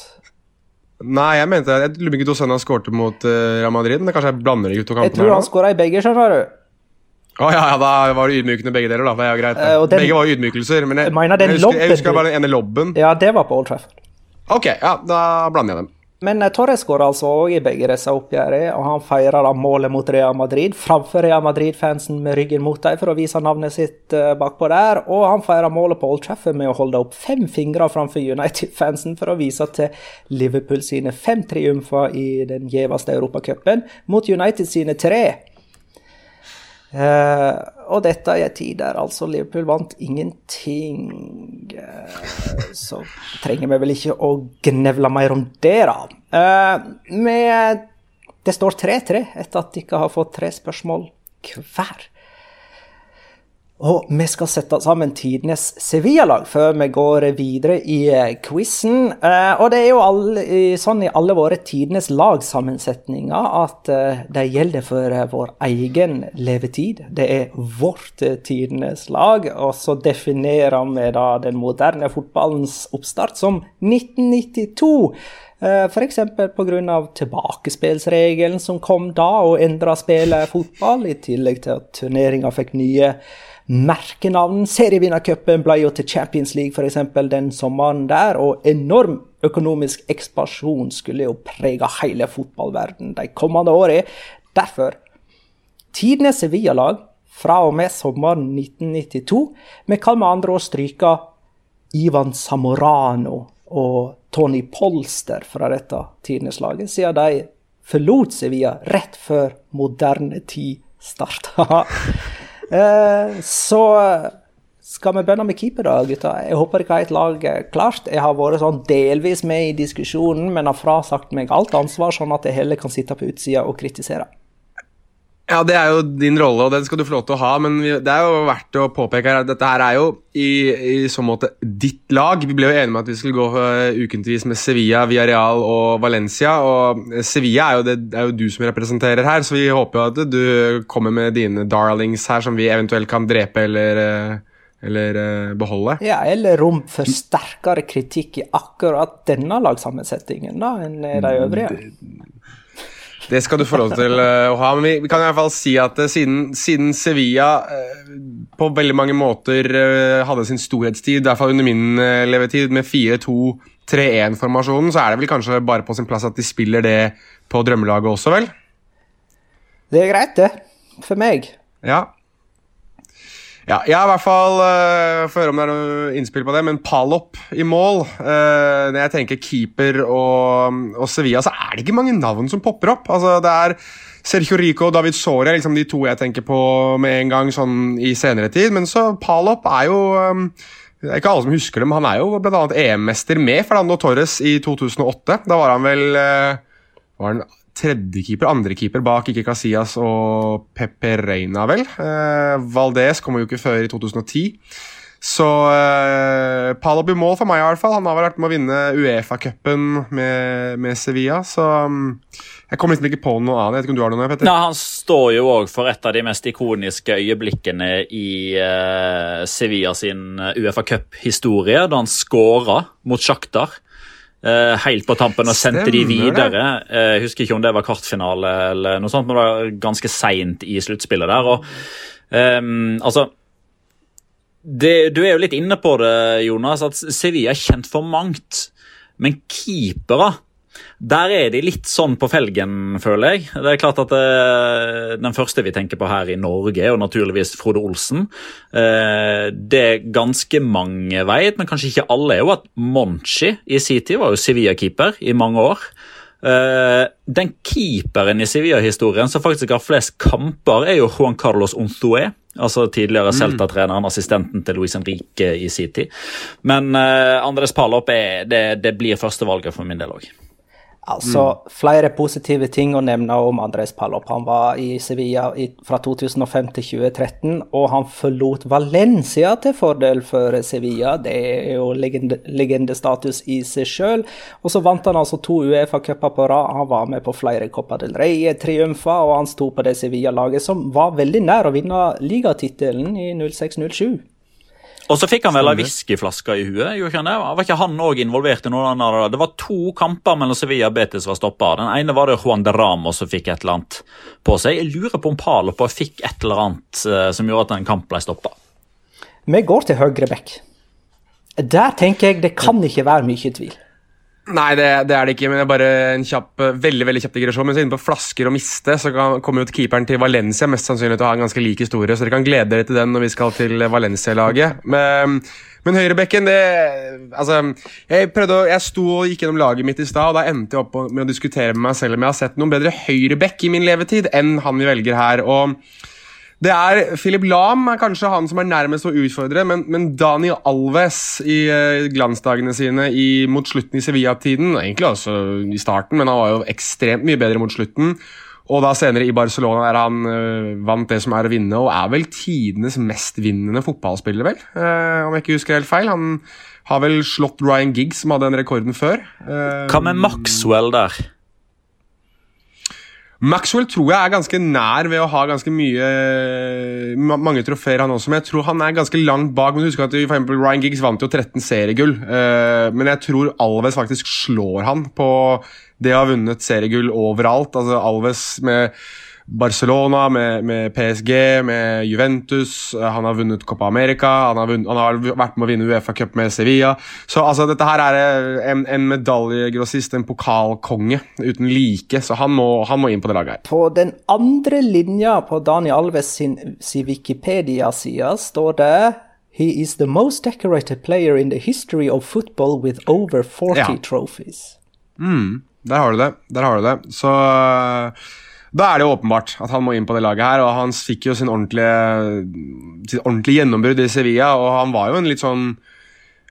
Nei, jeg mente jeg lurer ikke Dosena skårte mot uh, Real Madrid, men kanskje jeg blander de to kampene. Jeg tror han skåra i begge, skjønner du. Å oh, ja, ja, da var det ydmykende begge deler, da. Det er greit. Uh, den, begge var ydmykelser, men jeg, jeg, jeg, husker, jeg husker bare den ene lobben. Ja, det var på Old Trafford. Ok, ja, da blander jeg dem. Men eh, Torres går altså òg i begge disse oppgjørene, og han feirer da målet mot Real Madrid framfor Real Madrid-fansen med ryggen mot dem for å vise navnet sitt uh, bakpå der. Og han feirer målet på Old Trafford med å holde opp fem fingre framfor United-fansen for å vise til Liverpool sine fem triumfer i den gjeveste europacupen mot United sine tre. Uh, og dette er en tid der altså Liverpool vant ingenting. Uh, så trenger vi vel ikke å gnevle mer om det, da. Uh, med, det står 3-3 etter at de ikke har fått tre spørsmål hver. Og vi skal sette sammen tidenes Sevilla-lag før vi går videre i eh, quizen. Eh, og det er jo alle, sånn i alle våre tidenes lagsammensetninger at eh, det gjelder for vår egen levetid. Det er vårt tidenes lag. Og så definerer vi da den moderne fotballens oppstart som 1992. F.eks. pga. tilbakespillsregelen som kom da og endra spillet fotball, i tillegg til at turneringa fikk nye merkenavn. Serievinnercupen ble jo til Champions League f.eks. den sommeren der, og enorm økonomisk ekspansjon skulle jo prege hele fotballverdenen de kommende årene. Derfor tidenes Sevilla-lag fra og med sommeren 1992. Vi kan med andre ord stryke Ivan Samorano og Tony Polster fra dette tidenes laget, siden de forlot Sevilla rett før moderne tid starta. Eh, så skal vi begynne med keeper, da, gutta? Jeg håper dere har et lag eh, klart. Jeg har vært sånn delvis med i diskusjonen, men har frasagt meg alt ansvar, sånn at jeg heller kan sitte på utsida og kritisere. Ja, det er jo din rolle, og den skal du få lov til å ha, men det er jo verdt å påpeke her at dette her er jo i, i så måte ditt lag. Vi ble jo enige om at vi skulle gå uh, ukentvis med Sevilla, Villarreal og Valencia, og Sevilla er jo, det, er jo du som representerer her, så vi håper jo at du kommer med dine darlings her som vi eventuelt kan drepe eller uh, eller uh, beholde. Ja, eller rom for sterkere kritikk i akkurat denne lagsammensetningen da, enn de øvrige. Det skal du få lov til uh, å ha. Men vi, vi, kan i hvert fall si at uh, siden, siden, Sevilla uh, på veldig mange måter hadde sin storhetstid, i hvert fall under min levetid, med 4-2-3-1-formasjonen, så er det vel kanskje bare på sin plass at de spiller det på drømmelaget også, vel? Det er greit, det. For meg. Ja, ja, jeg har i hvert fall uh, Får høre om det er noe innspill på det, men Palop i mål uh, Når jeg tenker keeper og, og, Sevilla, så er det ikke mange navn som popper opp. Altså, det er Sergio Rico og David Soria liksom de to jeg tenker på med en gang sånn i senere tid. Men så Palop er jo um, det er ikke alle som husker det, men han er jo bl.a. EM-mester med Fernando Torres i 2008. Da var han vel uh, var han tredjekeeper, andrekeeper bak ikke Casillas og Pepe Reina, vel. Eh, Valdez kommer jo ikke før i 2010. Så eh, Palo blir mål for meg, i hvert fall. Han har vel vært med å vinne Uefa-cupen med, med, Sevilla, så um, jeg kommer liksom ikke på noe annet. Jeg vet ikke om du har noe, Petter? Nei, han står jo òg for et av de mest ikoniske øyeblikkene i eh, Sevilla sin Uefa-cuphistorie, da han skåra mot Sjaktar. Uh, helt på tampen og sendte Stemmer de videre. Jeg uh, husker ikke om det var kvartfinale eller noe sånt, men det var ganske seint i sluttspillet der. og um, altså det, Du er jo litt inne på det, Jonas, at Sevilla er kjent for mangt. Men keepere der er de litt sånn på felgen, føler jeg. Det er klart at det, eh, Den første vi tenker på her i Norge, er jo naturligvis Frode Olsen. det det ganske mange vet, men kanskje ikke alle, er jo at Monchi i sin tid var jo Sevilla-keeper i mange år. Eh, den keeperen i Sevilla-historien som faktisk har flest kamper, er jo Juan Carlos Onthue. Altså tidligere mm. Celta-treneren, assistenten til Luis Henrique i sin tid. Men Andres Palop er, det, det blir førstevalget for min del òg. Altså, mm. Flere positive ting å nevne om Andres Pallop. Han var i Sevilla i, fra 2005 til 2013, og han forlot Valencia til fordel for Sevilla. Det er jo legende, legendestatus i seg sjøl. Og så vant han altså to Uefa-cuper på rad. Han var med på flere Copa del Rey-triumfer, og han sto på det Sevilla-laget som var veldig nær å vinne ligatittelen i 06-07. Og så fikk han vel ei whiskyflaske i huet. gjorde han det? Var ikke han òg involvert i noe annet? det? Var to kamper mellom Sevilla og Betis var stoppa. Den ene var det Juan de Ramos som fikk et eller annet på seg. Jeg lurer på om Palopo fikk et eller annet uh, som gjorde at en kamp ble stoppa. Vi går til høyre back. Der tenker jeg det kan ikke være mye tvil. Nei, det, det, er det ikke, men det er bare en kjapp, veldig veldig kjapp digresjon. Men så inne på flasker og miste, så kommer jo keeperen til Valencia mest sannsynlig til å ha en ganske lik historie, så dere kan glede dere til den når vi skal til Valencia-laget. Men, men høyrebekken, det Altså, jeg prøvde å, jeg sto og gikk gjennom laget mitt i stad, og da endte jeg opp med å diskutere med meg selv om jeg har sett noen bedre høyrebekk i min levetid enn han vi velger her. og det er Philip Lahm er kanskje han som er nærmest å utfordre, men, men Daniel Alves i uh, glansdagene sine i, mot slutten i Sevilla-tiden, egentlig også i starten, men han var jo ekstremt mye bedre mot slutten. Og da senere i Barcelona der han uh, vant det som er å vinne, og er vel tidenes mestvinnende fotballspiller, vel? Uh, om jeg ikke husker helt feil. Han har vel slått Ryan Giggs, som hadde den rekorden før. Hva med Maxwell der? Maxwell tror jeg er ganske nær ved å ha ganske mye mange trofeer, han også. Men jeg tror han er ganske langt bak. Men husk at for eksempel, Ryan Giggs vant jo 13 seriegull. Uh, men jeg tror Alves faktisk slår han på det å ha vunnet seriegull overalt. Altså Alves med Barcelona, med, med, PSG, med Juventus. Eh, han har vunnet Copa America, han har, vunnet, han har vært med å vinne Uefa Cup med Sevilla. Så altså, dette her er eh, en, en medaljegrossist, en pokalkonge uten like. Så han må, han må, inn på det laget her. På den andre linja på Daniel Alves sin, sin Wikipedia-side står det He is the most decorated player in the history of football with over 40 ja. trophies. Mm, der har du det. Der har du det. Så da er det jo åpenbart at han må inn på det laget her. og Han fikk jo sin ordentlige, sitt ordentlige gjennombrudd i Sevilla, og han var jo en litt sånn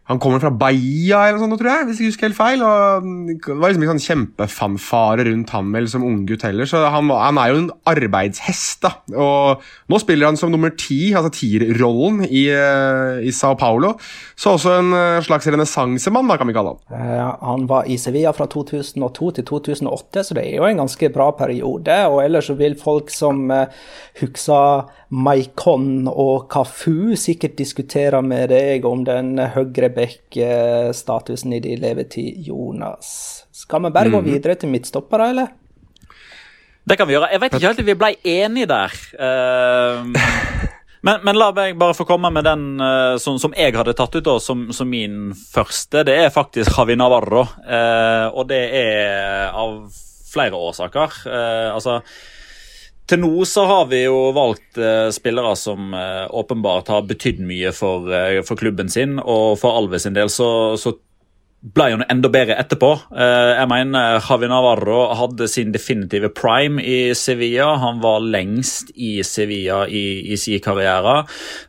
han kommer fra Bahia, eller noe sånt, tror jeg, hvis jeg husker helt feil. og Det var liksom ikke sånn kjempefanfare rundt ham vel som unggutt heller. Så han, han, er jo en arbeidshest. da, og Nå spiller han som nummer ti, altså tierrollen, i, eh, i Sao Paulo. Så også en eh, slags renessansemann, kan vi kalle han. Han var i Sevilla fra 2002 til 2008, så det er jo en ganske bra periode. Og ellers så vil folk som husker Maikon og Kafu sikkert diskutere med deg om den høyre Stabæk-statusen i din levetid, Jonas. Skal vi bare mm. gå mhm. videre til midtstoppere, eller? Det kan vi gjøre. Jeg vet ikke helt om vi ble enige der. Uh, men, men, la meg bare få komme med den uh, som, som, jeg hadde tatt ut da, som, som, min første. Det er faktisk Javi Navarro. Uh, og det er av flere årsaker. Uh, altså til nå så har vi jo valgt eh, spillere som eh, åpenbart har betydd mye for, eh, for, klubben sin, og for Alves sin del så, så ble han enda bedre etterpå. jeg mener Javi Navarro hadde sin definitive prime i Sevilla. Han var lengst i Sevilla i, i sin karriere.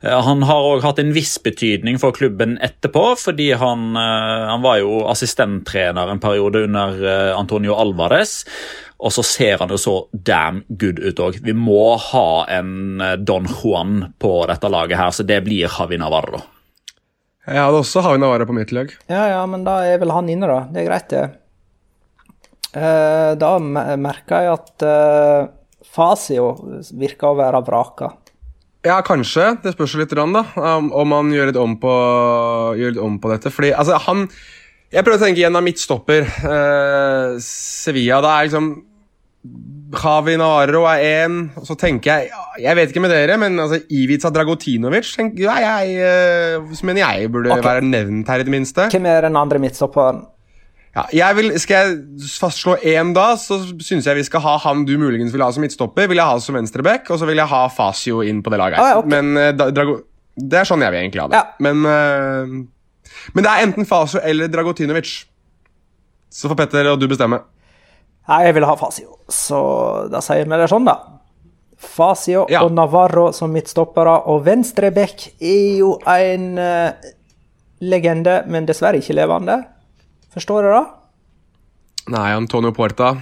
han har òg hatt en viss betydning for klubben etterpå, fordi han, han var jo assistenttrener en periode under Antonio Alvarez. Og så ser han jo så damn good ut òg. Vi må ha en eh, Don Juan på dette laget her, så det blir Javi Navarro. Jeg hadde også Javi Navarro på mitt lag. Ja, ja, men da er vel han inne, da. Det er greit, det. Uh, da merker jeg at uh, Fasio virker å være vraka. Ja, kanskje. Det spørs litt da, om han gjør litt om på, gjør litt om på dette. Fordi altså, han Jeg prøver å tenke igjen av midtstopper. Uh, Sevilla, da er liksom Javi Navarro er én. Så tenker jeg Jeg vet ikke med dere, men altså, Ivica Dragotinovic tenker ja, jeg, uh, mener jeg burde okay. være nevnt her, i det minste. Hvem er den andre midtstopperen? Ja, jeg vil, skal jeg fastslå én, da, så syns jeg vi skal ha han du muligens vil ha som midtstopper. Vil jeg ha som venstreback, og så vil jeg ha Fasio inn på det laget. Ah, okay. Men uh, Drago, Det er sånn jeg vil egentlig ha det. Ja. Men, uh, men, det er enten Fasio eller Dragotinovic. Så får Petter og du bestemme. Nei, jeg vil ha Fasio, så da sier vi det sånn, da. Fasio ja. og Navarro som midtstoppere, og venstreback er jo en uh, legende, men dessverre ikke levende. Forstår du det? Nei, Antonio Porta.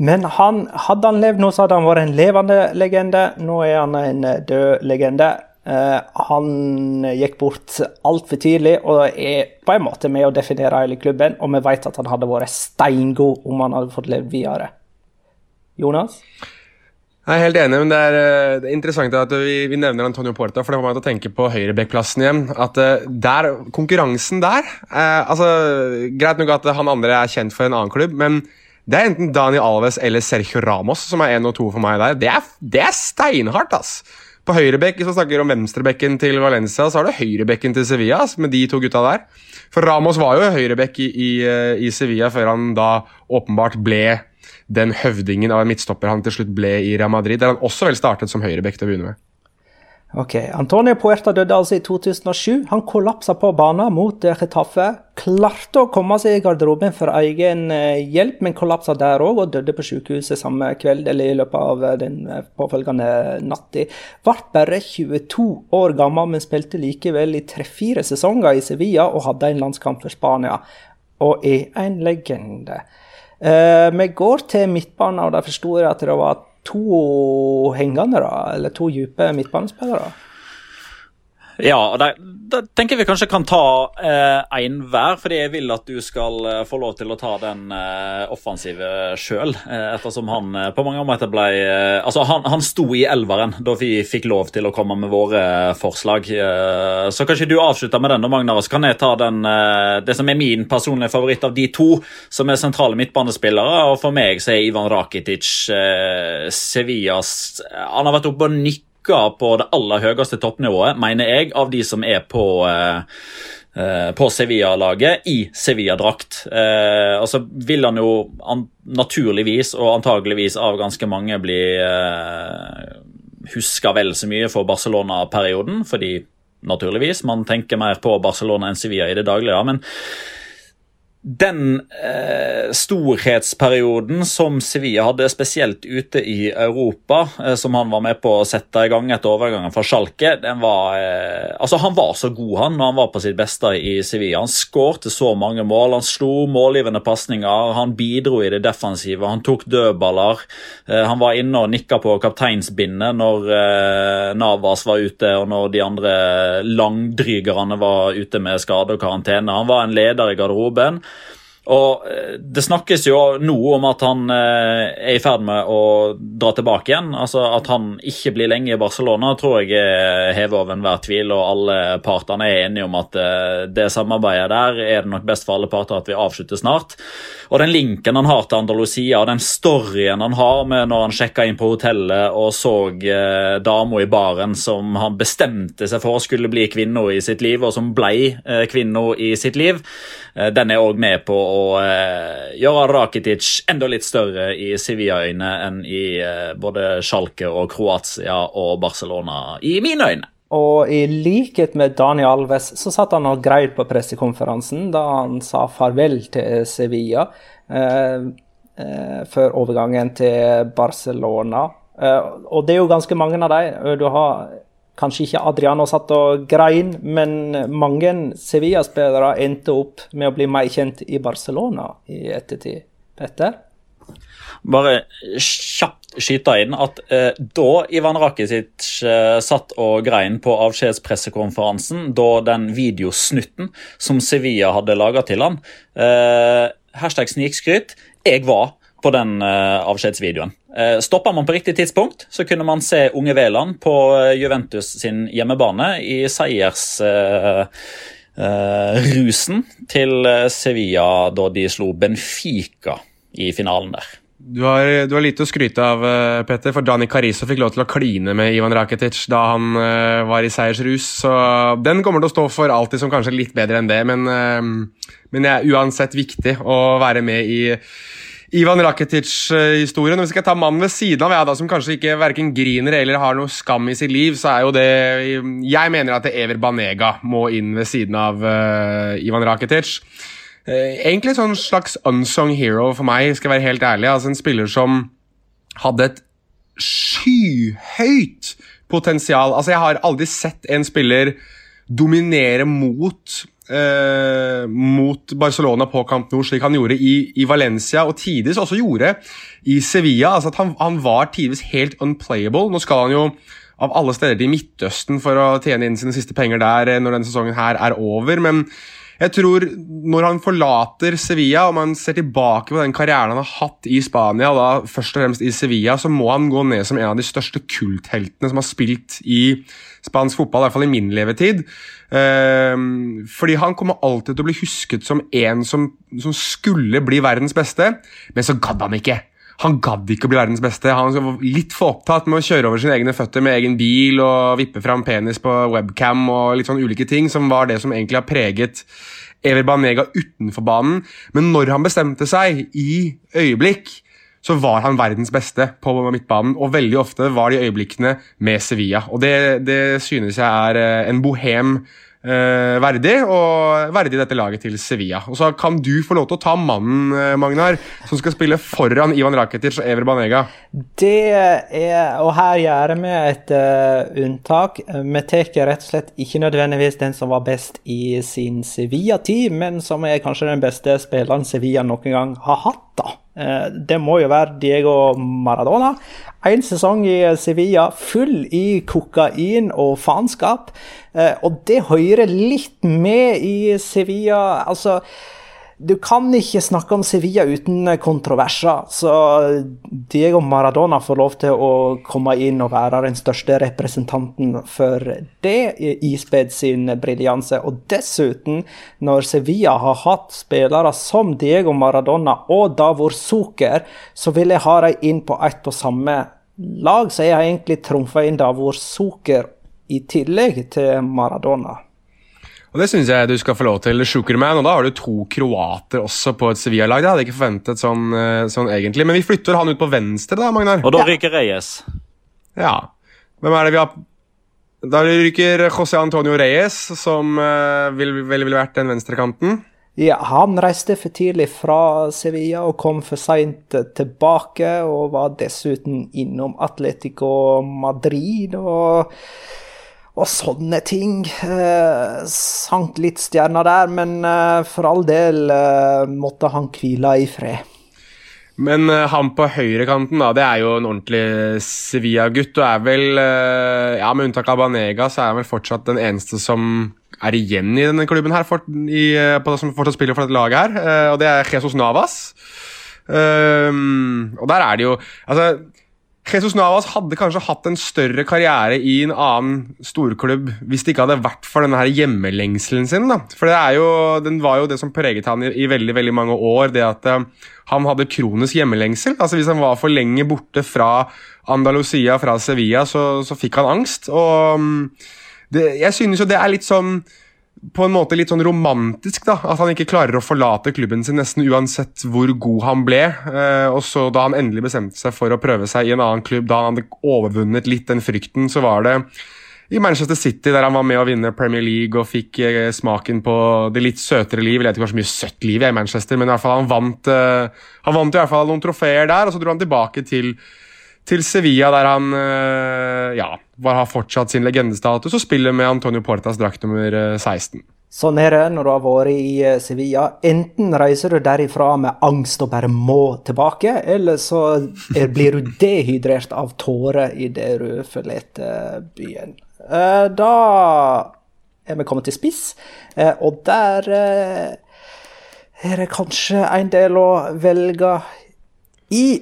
Men han, hadde han levd nå, så hadde han vært en levende legende. Nå er han en død legende. Uh, han gikk bort altfor tidlig og er på en måte med å definere hele klubben. Og vi vet at han hadde vært steingod om han hadde fått levd videre. Jonas? Jeg er helt enig, men det er, eh, det er interessant at vi, vi, nevner Antonio Porta, for det får meg til å tenke på høyrebekkplassen igjen. At uh, der, Konkurransen der eh, altså, Greit nok at han andre er kjent for en annen klubb, men det er enten Dani Alves eller Sergio Ramos som er én og to for meg der. Det er, det er steinhardt, ass! På høyrebekk, hvis man snakker om venstrebekken til Valencia, så har du høyrebekken til Sevilla med de to gutta der. For Ramos var jo høyrebekk i, i, i Sevilla før han da åpenbart ble den høvdingen av en midtstopper han til slutt ble i Real Madrid, der han også vel startet som høyrebekk til å begynne med. Ok, Antonio Puerta døde altså i 2007. Han kollapsa på banen mot Chetaffe. Klarte å komme seg i garderoben for egen eh, hjelp, men kollapsa der òg og døde på sykehuset samme kveld eller i løpet av eh, den eh, påfølgende natta. Ble bare 22 år gammel, men spilte likevel i tre-fire sesonger i Sevilla og hadde en landskamp for Spania. Og er en legende. Uh, vi går til midtbanen, og da forsto jeg at det var to hengende, da, eller to dype midtbanespillere. Ja, og der, der, tenker vi kanskje kan ta én eh, hver, fordi jeg vil at du skal eh, få lov til å ta den eh, offensive sjøl. Eh, ettersom han eh, på mange måter ble eh, Altså, han, han sto i elveren da vi fikk lov til å komme med våre forslag. så kanskje du avslutter med den, da, Magnar, så kan jeg ta den, det som er min personlige favoritt av de to, som er sentrale midtbanespillere. Og for meg så er Ivan Rakitic Sevillas Han har vært oppe og nikka rykker på det aller høyeste toppnivået, mener jeg, av de som er på eh, eh på Sevilla-laget i Sevilla-drakt. Eh, og så vil han jo naturligvis og antageligvis av ganske mange bli eh, huska vel så mye for Barcelona-perioden, fordi naturligvis man tenker mer på Barcelona enn Sevilla i det daglige. men den eh, storhetsperioden som Sevilla hadde, spesielt ute i Europa, eh, som han var med på å sette i gang etter overgangen fra Schalke den var, eh, altså Han var så god han når han var på sitt beste i Sevilla. Han skårte så mange mål, han slo målgivende pasninger, han bidro i det defensive, han tok dødballer. Eh, han var inne og nikka på kapteinsbindet når eh, Navas var ute, og når de andre langdrygerne var ute med skade og karantene. Han var en leder i garderoben. Og eh, Det snakkes jo nå om at han eh, er i ferd med å dra tilbake igjen. altså At han ikke blir lenge i Barcelona, tror jeg er hevet over enhver tvil. Og alle partene er enige om at eh, det samarbeidet der er det nok best for alle parter at vi avslutter snart. Og den linken han har til Andalusia, og den storyen han har med når han sjekka inn på hotellet og så eh, dama i baren som han bestemte seg for skulle bli kvinna i sitt liv, og som ble eh, kvinna i sitt liv, den er òg med på å eh, gjøre Rakitic enda litt større i Sevilla-øyne enn i eh, både Schalke og Kroatia og Barcelona, i mine øyne. Og i likhet med Daniel Alves så satt han og greide på pressekonferansen da han sa farvel til Sevilla eh, eh, før overgangen til Barcelona. Eh, og det er jo ganske mange av dem. Du har kanskje ikke Adriano satt og grein, men mange Sevilla-spillere endte opp med å bli mer kjent i Barcelona i ettertid. Petter? Bare kjapt skyte inn at eh, da Ivan Rakitic eh, satt og grein på avskjedspressekonferansen, da den videosnutten som Sevilla hadde laga til han, eh, hashtag snikskryt, jeg var på den eh, avskjedsvideoen. Eh, Stoppa man på riktig tidspunkt, så kunne man se Unge Veland på eh, Juventus sin hjemmebane i seiersrusen til Sevilla da de slo Benfica i finalen der. Du har, du har, lite å skryte av, Petter, for Dani Carizo fikk lov til å kline med Ivan Rakitic da han uh, var i seiersrus. Så den kommer til å stå for alltid som kanskje litt bedre enn det, men, uh, men det er uansett viktig å være med i Ivan Rakitic-historien. Hvis jeg skal ta mannen ved siden av, ja, da, som kanskje ikke verken griner eller har noe skam i sitt liv, så er jo det Jeg mener at Ever Banega må inn ved siden av uh, Ivan Rakitic. Uh, egentlig en sånn slags unsung hero for meg, skal jeg være helt ærlig. Altså En spiller som hadde et skyhøyt potensial. Altså Jeg har aldri sett en spiller dominere mot eh, mot Barcelona på Camp Nou, slik han gjorde i, i Valencia, og tidvis også gjorde i Sevilla. altså at han, han var tidvis helt unplayable. Nå skal han jo av alle steder til Midtøsten for å tjene inn sine siste penger der eh, når denne sesongen her er over. men jeg tror når han forlater Sevilla og man ser tilbake på den karrieren han har hatt i Spania, da først og fremst i Sevilla, så må han gå ned som en av de største kultheltene som har spilt i spansk fotball, i hvert fall i min levetid. Uh, fordi han kommer alltid til å bli husket som en som, som skulle bli verdens beste, men så gadd han ikke. Han gadd ikke å bli verdens beste. Han var litt for opptatt med å kjøre over sine egne føtter med egen bil og vippe fram penis på webcam og litt sånn ulike ting, som var det som egentlig har preget Ever Banega utenfor banen. Men når han bestemte seg i øyeblikk, så var han verdens beste på midtbanen. Og veldig ofte var de øyeblikkene med Sevilla. Og det, det synes jeg er eh, en bohem eh, verdig, og verdig dette laget til Sevilla. Og Så kan du få lov til å ta mannen, eh, Magnar, som skal spille foran Ivan Rakitic og Ever Banega. Det er, og her gjør vi et uh, unntak. Vi tar rett og slett ikke nødvendigvis den som var best i sin Sevilla-tid, men som er kanskje den beste spilleren Sevilla noen gang har hatt. da. Uh, det må jo være Diego Maradona. En sesong i Sevilla full i kokain og faenskap. Eh, og det hører litt med i Sevilla. Altså, du kan ikke snakke om Sevilla uten kontroverser. Så Diego Maradona får lov til å komme inn og være den største representanten for det, ispedd sin briljanse. Og dessuten, når Sevilla har hatt spillere som Diego Maradona og Davor Zucker, så vil jeg ha dem inn på ett og samme lag. Så jeg har egentlig trumfa inn Davor Zucker i tillegg til Maradona. Og Det syns jeg du skal få lov til. Sjukerman, og da har du to kroater også på et Sevilla-lag. Det hadde jeg ikke forventet sånn, eh, sånn, egentlig. Men vi flytter han ut på venstre, da, Magnar. Og da ryker Reyes. Ja. Hvem er det vi har Da ryker José Antonio Reyes, som uh, ville vil, vil vært den venstrekanten. Ja, han reiste for tidlig fra Sevilla og kom for seint tilbake, og var dessuten innom Atletico Madrid. og og sånne ting. Eh, sank litt stjerner der, men eh, for all del eh, måtte han hvile i fred. Men uh, han på høyrekanten, da, det er jo en ordentlig Sevilla-gutt. Og er vel, uh, ja, med unntak av Banega, så er han vel fortsatt den eneste som er igjen i denne klubben her, for, i, uh, på, som fortsatt spiller for dette laget her. og det er Jesus Navas. og der er det jo Altså Jesus Navas hadde kanskje hatt en større karriere i en annen storklubb hvis det ikke hadde vært for denne her hjemmelengselen sin. da. For jo, Den var jo det som preget han i, i veldig veldig mange år. det at uh, Han hadde kronisk hjemmelengsel. altså Hvis han var for lenge borte fra Andalusia, fra Sevilla, så, så fikk han angst. og um, det, Jeg synes jo det er litt sånn på en måte litt sånn romantisk. da, At han ikke klarer å forlate klubben sin nesten uansett hvor god han ble. Eh, og så Da han endelig bestemte seg for å prøve seg i en annen klubb, da han hadde overvunnet litt den frykten, så var det i Manchester City, der han var med å vinne Premier League og fikk eh, smaken på det litt søtere liv. Jeg vet ikke hvor mye søtt liv er i Manchester, men i hvert fall han vant, eh, han vant i hvert fall noen trofeer der, og så dro han tilbake til til Sevilla, der han ja, har fortsatt sin legendestatus og spiller med Antonio Portas drakt nummer 16. Eh, Sånn er det når du har vært i eh, Sevilla. Enten reiser du derifra med angst og bare må tilbake, eller så blir du dehydrert av tårer idet du forlater byen. Eh, da er vi kommet til spiss, og der er det kanskje en del å velge i.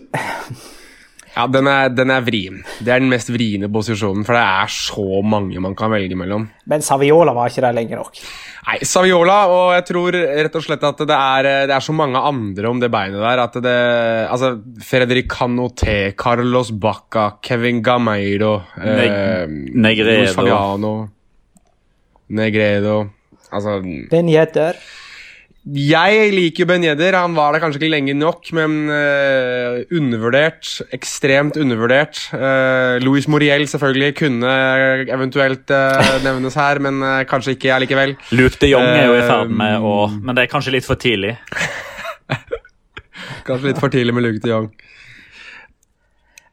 Ja, den er, den er, vrien. Det er den mest vriene posisjonen, for det er så mange man kan velge mellom. Men Saviola var ikke der lenge nok. Nei, Saviola, og jeg tror rett og slett at det er, det er så mange andre om det beinet der at det Altså, Fredrik Canoté, Carlos Bacca, Kevin Gameiro Neg eh, Negredo Fabiano Negredo Altså Den Yedder. Jeg liker Ben Yedder. Han var der kanskje ikke lenge nok, men uh, undervurdert. Ekstremt undervurdert. Uh, Louis Moriel selvfølgelig kunne eventuelt uh, nevnes her, men kanskje ikke allikevel. Luke de Jong er jo i ferd med å Men det er kanskje litt for tidlig? kanskje litt for tidlig med Luke de Jong.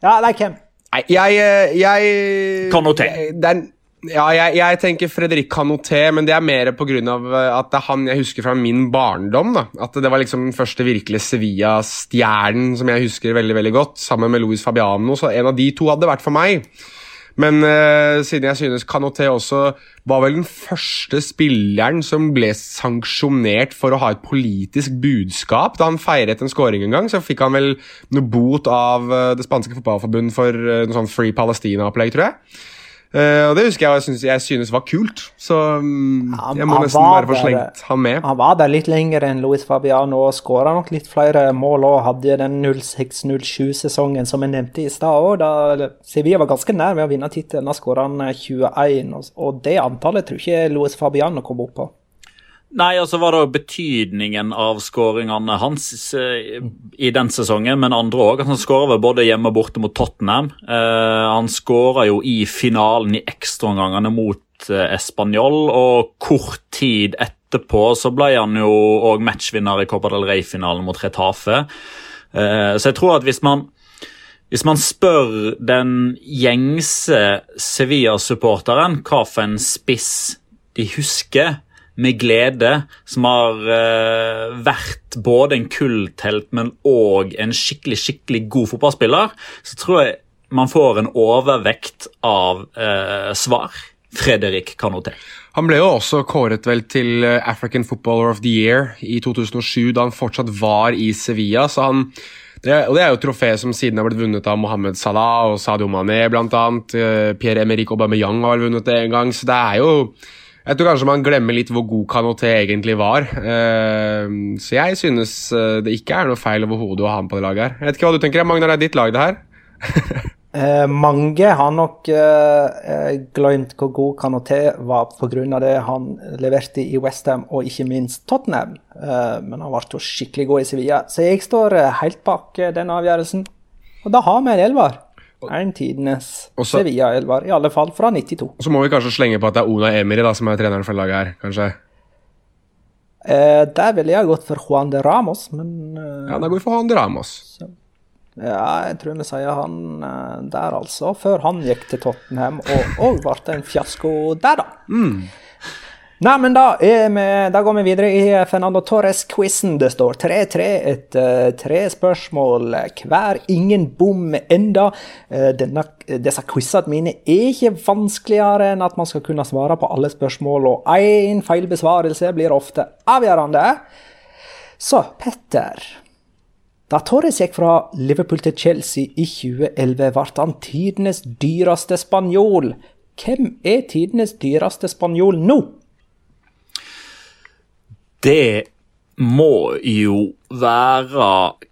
Ja, like him. Nei, jeg, jeg Kan notere. Det er ja, jeg, jeg, tenker Fredrik Canoté, men det er mer pga. Eh, at det er han jeg husker fra min barndom. da. At det var liksom den første virkelige Sevilla-stjernen som jeg husker veldig veldig godt, sammen med Luis Fabiano. Så en av de to hadde vært for meg. Men uh, siden jeg synes Canoté også var vel den første spilleren som ble sanksjonert for å ha et politisk budskap. Da han feiret en scoring en gang, så fikk han vel noe bot av uh, det spanske fotballforbund for uh, noe sånn Free Palestina-opplegg, tror jeg. Uh, og det husker jeg jeg synes, jeg synes var kult, så um, jeg må nesten bare få slengt han med. Han var der litt lenger enn Luis Fabiano og skåra nok litt flere mål og hadde den 06-07-sesongen som jeg nevnte i stad òg, da Sevilla var ganske nær ved å vinne tittelen. Da skåra han 21, og, og det antallet tror ikke Luis Fabiano kom opp på. Nei, altså var det betydningen av skåringene hans eh, i den sesongen, men andre òg. Han skåra både hjemme og borte mot Tottenham. Eh, han skåra jo i finalen i ekstraomgangene mot eh, Español, og kort tid etterpå så ble han jo òg matchvinner i Copa del Rey-finalen mot Retafe. Så jeg tror at hvis man hvis man spør den gjengse Sevilla-supporteren hva for en spiss de husker med glede, som har uh, vært både en kulltelt, men òg en skikkelig skikkelig god fotballspiller, så tror jeg man får en overvekt av uh, svar. Fredrik Kanoté. Han ble jo også kåret vel til eh, African Footballer of the Year i 2007, da han fortsatt var i Sevilla. så han det, og det er jo trofé som siden har blitt vunnet av Mohammed Salah og Sadio Mané bl.a. Pierre-Emerick Aubameyang har vel vunnet det en gang, så det er jo jeg tror kanskje man glemmer litt hvor god Kanoté egentlig var. Uh, så jeg synes uh, det ikke er noe feil overhodet å ha ham på det laget her. Jeg vet ikke hva du tenker, Magnar, det er ditt lag, det her? eh, mange har nok glemt hvor god Kanoté var pga. det han leverte i Westham og ikke minst Tottenham. men han ble jo skikkelig god i Sevilla, så jeg står helt bak den avgjørelsen. Og da har vi en elver. En tidenes Sevilla-elver, i alle fall fra 92. Så må vi kanskje slenge på at det er Ona Emiri da, som er treneren for laget her, kanskje? Eh, der ville jeg gått for Juan de Ramos, men eh, Ja, da går vi for Juan de Ramos. Så, ja, jeg tror vi sier han eh, der, altså. Før han gikk til Tottenham og òg ble en fiasko der, da. Mm. Nei, men da, vi, da, går vi videre i Fernando Torres-quizen. Det står 3-3 etter tre spørsmål hver. Ingen bom enda. Eh, denne, disse quizene mine er ikke vanskeligere enn at man skal kunne svare på alle spørsmål, og én feil besvarelse blir ofte avgjørende. Så, Petter. Da Torres gikk fra Liverpool til Chelsea i 2011, ble han tidenes dyreste spanjol. Hvem er tidenes dyreste spanjol nå? Det må jo være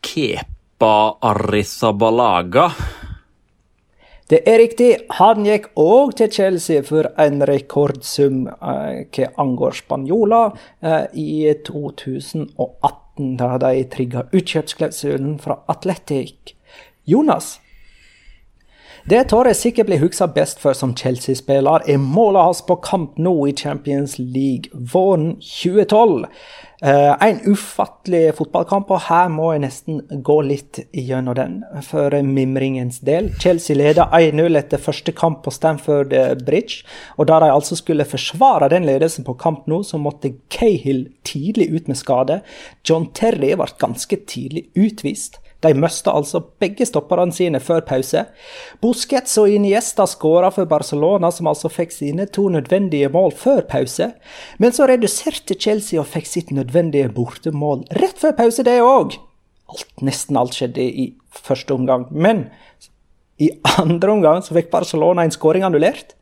Kepa Arrizabalaga. Det er riktig. Han gikk òg til Chelsea for en rekordsum eh, hva angår spanjoler eh, i 2018, da de trigga utkjøpsklausulen fra Atletic. Jonas, det Torres sikkert blir huska best for som Chelsea-spiller, er målet hans på kamp nå i Champions League våren 2012. Uh, en ufattelig fotballkamp, og her må jeg nesten gå litt gjennom den for mimringens del. Chelsea leder 1-0 etter første kamp på Stamford Bridge. Og da de altså skulle forsvare den ledelsen på kamp nå, så måtte Cahill tidlig ut med skade. John Terry ble ganske tidlig utvist. De mista altså begge stopperne sine før pause. Busquets og Iniesta skåra for Barcelona, som altså fikk sine to nødvendige mål før pause. Men så reduserte Chelsea og fikk sitt nødvendige bortemål rett før pause, det òg. Nesten alt skjedde i første omgang. Men i andre omgang så fikk Barcelona en skåring annullert.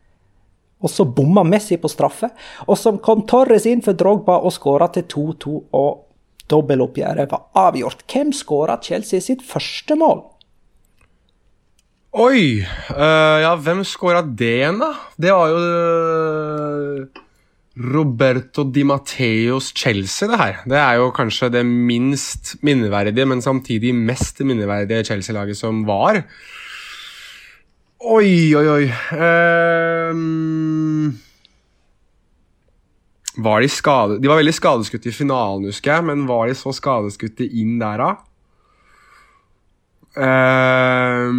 Og så bomma Messi på straffe. Og så kom Torres inn for Drogba og skåra til 2-2. og Dobbeltoppgjøret var avgjort. Hvem skåra Chelsea sitt første mål? Oi! Uh, ja, hvem skåra det igjen, da? Det var jo uh, Roberto Di Matteos Chelsea, det her. Det er jo kanskje det minst minneverdige, men samtidig mest minneverdige Chelsea-laget som var. Oi, oi, oi. Uh, var de skade... De var veldig skadeskutte i finalen, husker jeg, men var de så skadeskutte inn der, da? Uh,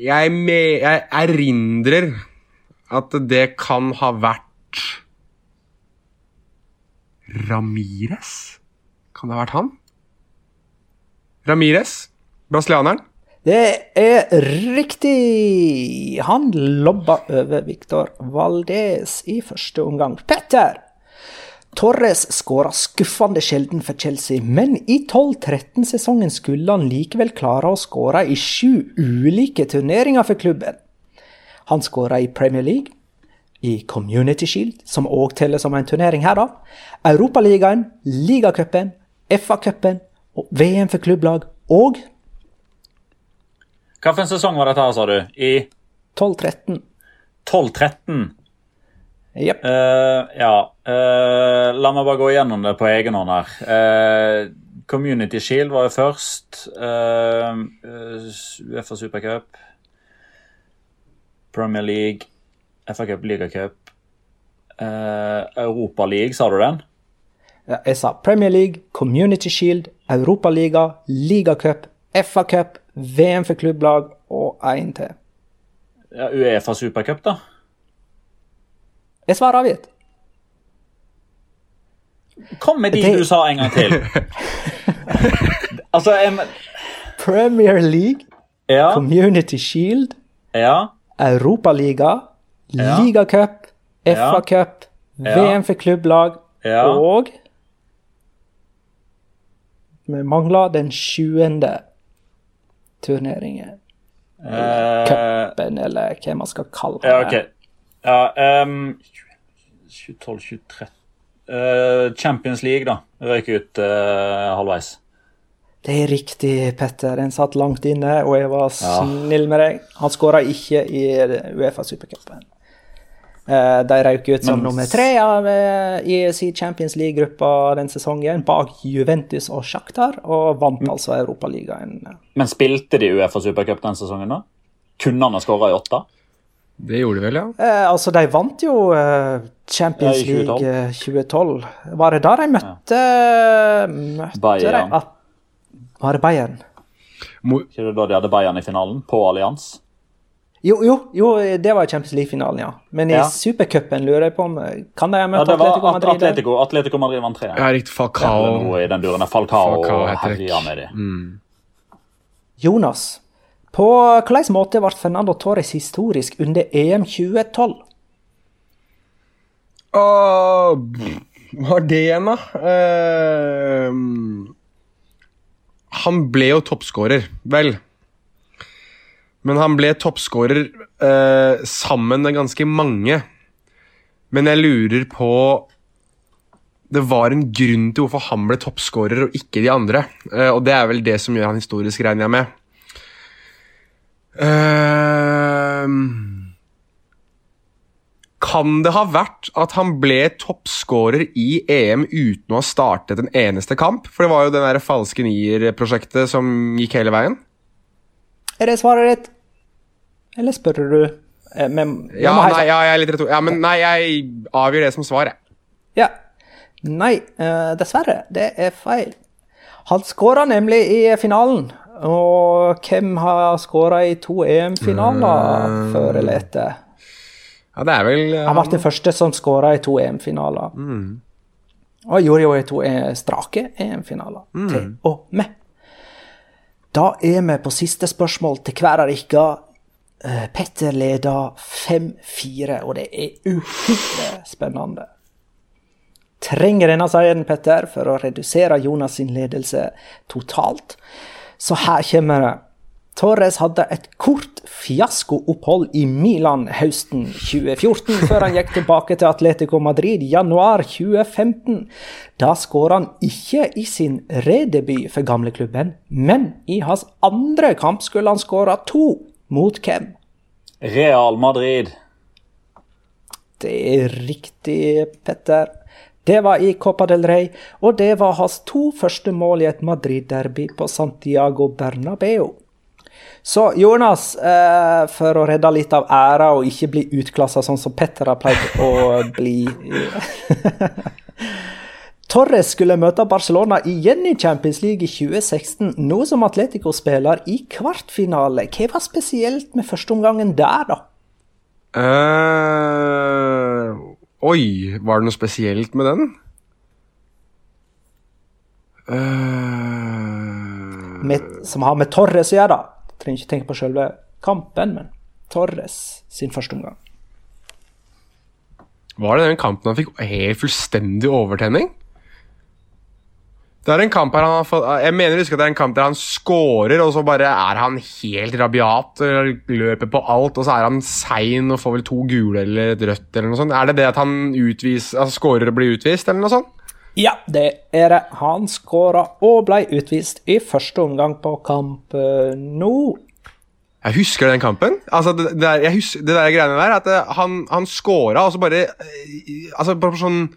jeg, me, jeg erindrer at det kan ha vært Ramires? Kan det ha vært han? Ramires? Brasilianeren? Det er riktig! Han lobba over Victor Valdez i første omgang. Petter! Torres skåra skuffende sjelden for Chelsea, men i 12-13-sesongen skulle han likevel klare å skåre i sju ulike turneringer for klubben. Han skåra i Premier League, i Community Shield, som òg teller som en turnering her, da, Europaligaen, ligacupen, FA-cupen, VM for klubblag og Hvilken sesong var dette, her, sa du? I 12-13. 12-13? Yep. Uh, ja. Uh, la meg bare gå igjennom det på egen hånd her. Uh, Community Shield var jo først. Uh, Uefa Supercup. Premier League. FA Cup, Ligacup. Uh, Europa League, sa du den? Ja, jeg sa Premier League, Community Shield, Europaliga, Ligacup, FA Cup, VM for klubblag og én til. Ja, Uefa supercup, da? Er svaret avgitt? Kom med de det... du sa en gang til. altså, jeg... Premier League, ja. Community Shield, ja. Europaliga, ja. ligacup, FA-cup, ja. VM for klubblag og Vi mangler den 20 turneringen Eller eh, cupen, eller hva man skal kalle det. Ja, okay. ja um, 2012-2013 uh, Champions League, da. Røyk ut uh, halvveis. Det er riktig, Petter. En satt langt inne, og jeg var snill med deg. Han skåra ikke i Uefa-supercupen de røk ut som Men, nummer tre av, ESC i sin Champions League-gruppa den sesongen, bak Juventus og Sjaktar, og vant mm. altså Europaligaen. Men spilte de Uefa Supercup den sesongen, da? Kunne han ha skåra i åtte? Det gjorde de vel, ja. Eh, altså, de vant jo eh, Champions ja, 2012. League 2012. Var det da de møtte, ja. møtte Bayern. De, var det Bayern? Ikke det da de hadde Bayern i finalen, på Allians? Jo, jo, jo, det var Champions League-finalen, ja. Men i ja. supercupen lurer jeg på om Kan de ha møtt ja, Atletico Madrid? Atletico, Atletico Madrid vant tre. Ja, riktig. Falcao. I den duren. Falcao, Falcao herja med det. Mm. Jonas, på hvilken måte ble Fernando Torres historisk under EM 2012? Uh, hva er det igjen, da? Uh, han ble jo toppskårer, vel. Men han ble toppskårer eh, sammen med ganske mange. Men jeg lurer på Det var en grunn til hvorfor han ble toppskårer og ikke de andre. Eh, og det er vel det som gjør han historisk, regner jeg med. Eh, kan det ha vært at han ble toppskårer i EM uten å ha startet en eneste kamp? For det var jo det falske nier-prosjektet som gikk hele veien. Er det svaret ditt? Eller spør du eh, men, ja, nei, ja, jeg er litt retor... Ja, men nei, jeg avgjør det som svar, jeg. Ja. Nei, eh, dessverre. Det er feil. Han skåra nemlig i finalen. Og hvem har skåra i to EM-finaler mm. før eller etter? Ja, det er vel Han, ble den første som skåra i to EM-finaler. Mm. Og gjorde jo i to e strake EM-finaler. Mm. Til og med. Da er vi på siste spørsmål til hver av dere. Eh, Petter leder 5-4, og det er uhyre spennende. Trenger denne seieren, Petter, for å redusere Jonas sin ledelse totalt. Så her kommer det. Torres hadde et kort fiaskoopphold i Milan høsten 2014, før han gikk tilbake til Atletico Madrid januar 2015. Da skåra han ikke i sin redebut for gamleklubben, men i hans andre kamp skulle han skåra to. Mot hvem? Real Madrid. Det er riktig, Petter. Det var i Copa del Rey, og det var hans to første mål i et Madrid-derby på Santiago Bernabeu. Så Jonas, eh, for å redde litt av æra og ikke bli utklassa sånn som Petter har pleid å bli Torres skulle møte Barcelona igjen i Champions League i 2016, nå som Atletico-spiller i kvartfinale. Hva var spesielt med førsteomgangen der, da? Uh, oi, var det noe spesielt med den? Uh... Med, som har med Torres å gjøre, da? Trenger ikke tenke på selve kampen, men Torres sin første omgang. Var det den kampen han fikk helt fullstendig overtenning? Det er en kamp her han har fått, Jeg mener husker at det er en kamp der han scorer, og så bare er han helt rabiat. Løper på alt, og så er han sein og får vel to gule eller et rødt. eller noe sånt. Er det det at han utvis, altså scorer og blir utvist, eller noe sånt? Ja, det er det. Han skåra og ble utvist i første omgang på kamp nå. Jeg husker den kampen. Altså, det, der, husker, det der greiene der, at eh, han, han skåra, og så bare eh, Altså, på sånn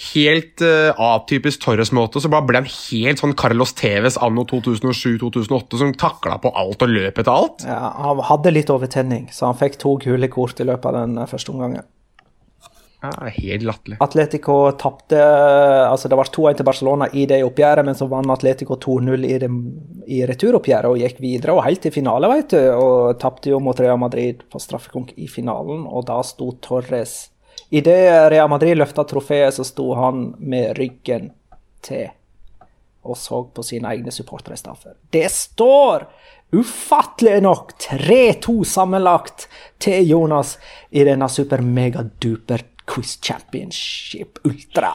helt uh, atypisk Torres-måte, så bare ble han helt sånn Carlos Tevez anno 2007-2008, som takla på alt og løp etter alt. Ja, Han hadde litt overtenning, så han fikk to gule kort i løpet av den første omgangen. Ja, helt latterlig. Atletico tapte altså Det var 2-1 til Barcelona i det oppgjøret, men så vant Atletico 2-0 i, i, returoppgjøret og gikk videre og helt til finale, vet du. Og tapte jo mot Real Madrid på straffekonk i finalen, og da sto Torres Idet Real Madrid løfta trofeet, så sto han med ryggen til og så på sine egne supportere i stedet. Det står ufattelig nok 3-2 sammenlagt til Jonas i denne super-mega-duper Quiz Championship Ultra.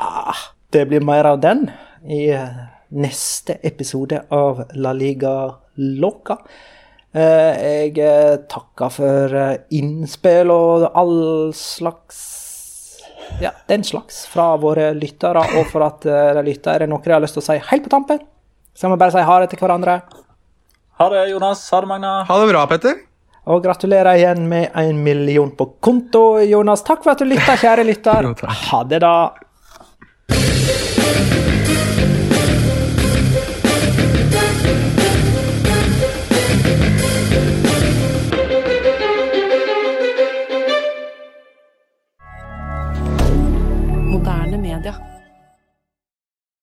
Det blir mer av den i neste episode av La Liga Loca. Eh, jeg eh, takker for eh, innspill og all slags Ja, den slags fra våre lyttere, og for at de lytter. Er det noe jeg har lyst til å si helt på tampen? Skal vi bare si ha det til hverandre? Ha det, Jonas. Ha det, Magna. Ha det bra, Petter. Og gratulerer igjen med en million på konto, Jonas. Takk for at du lytta, kjære lytter. Ha det, da.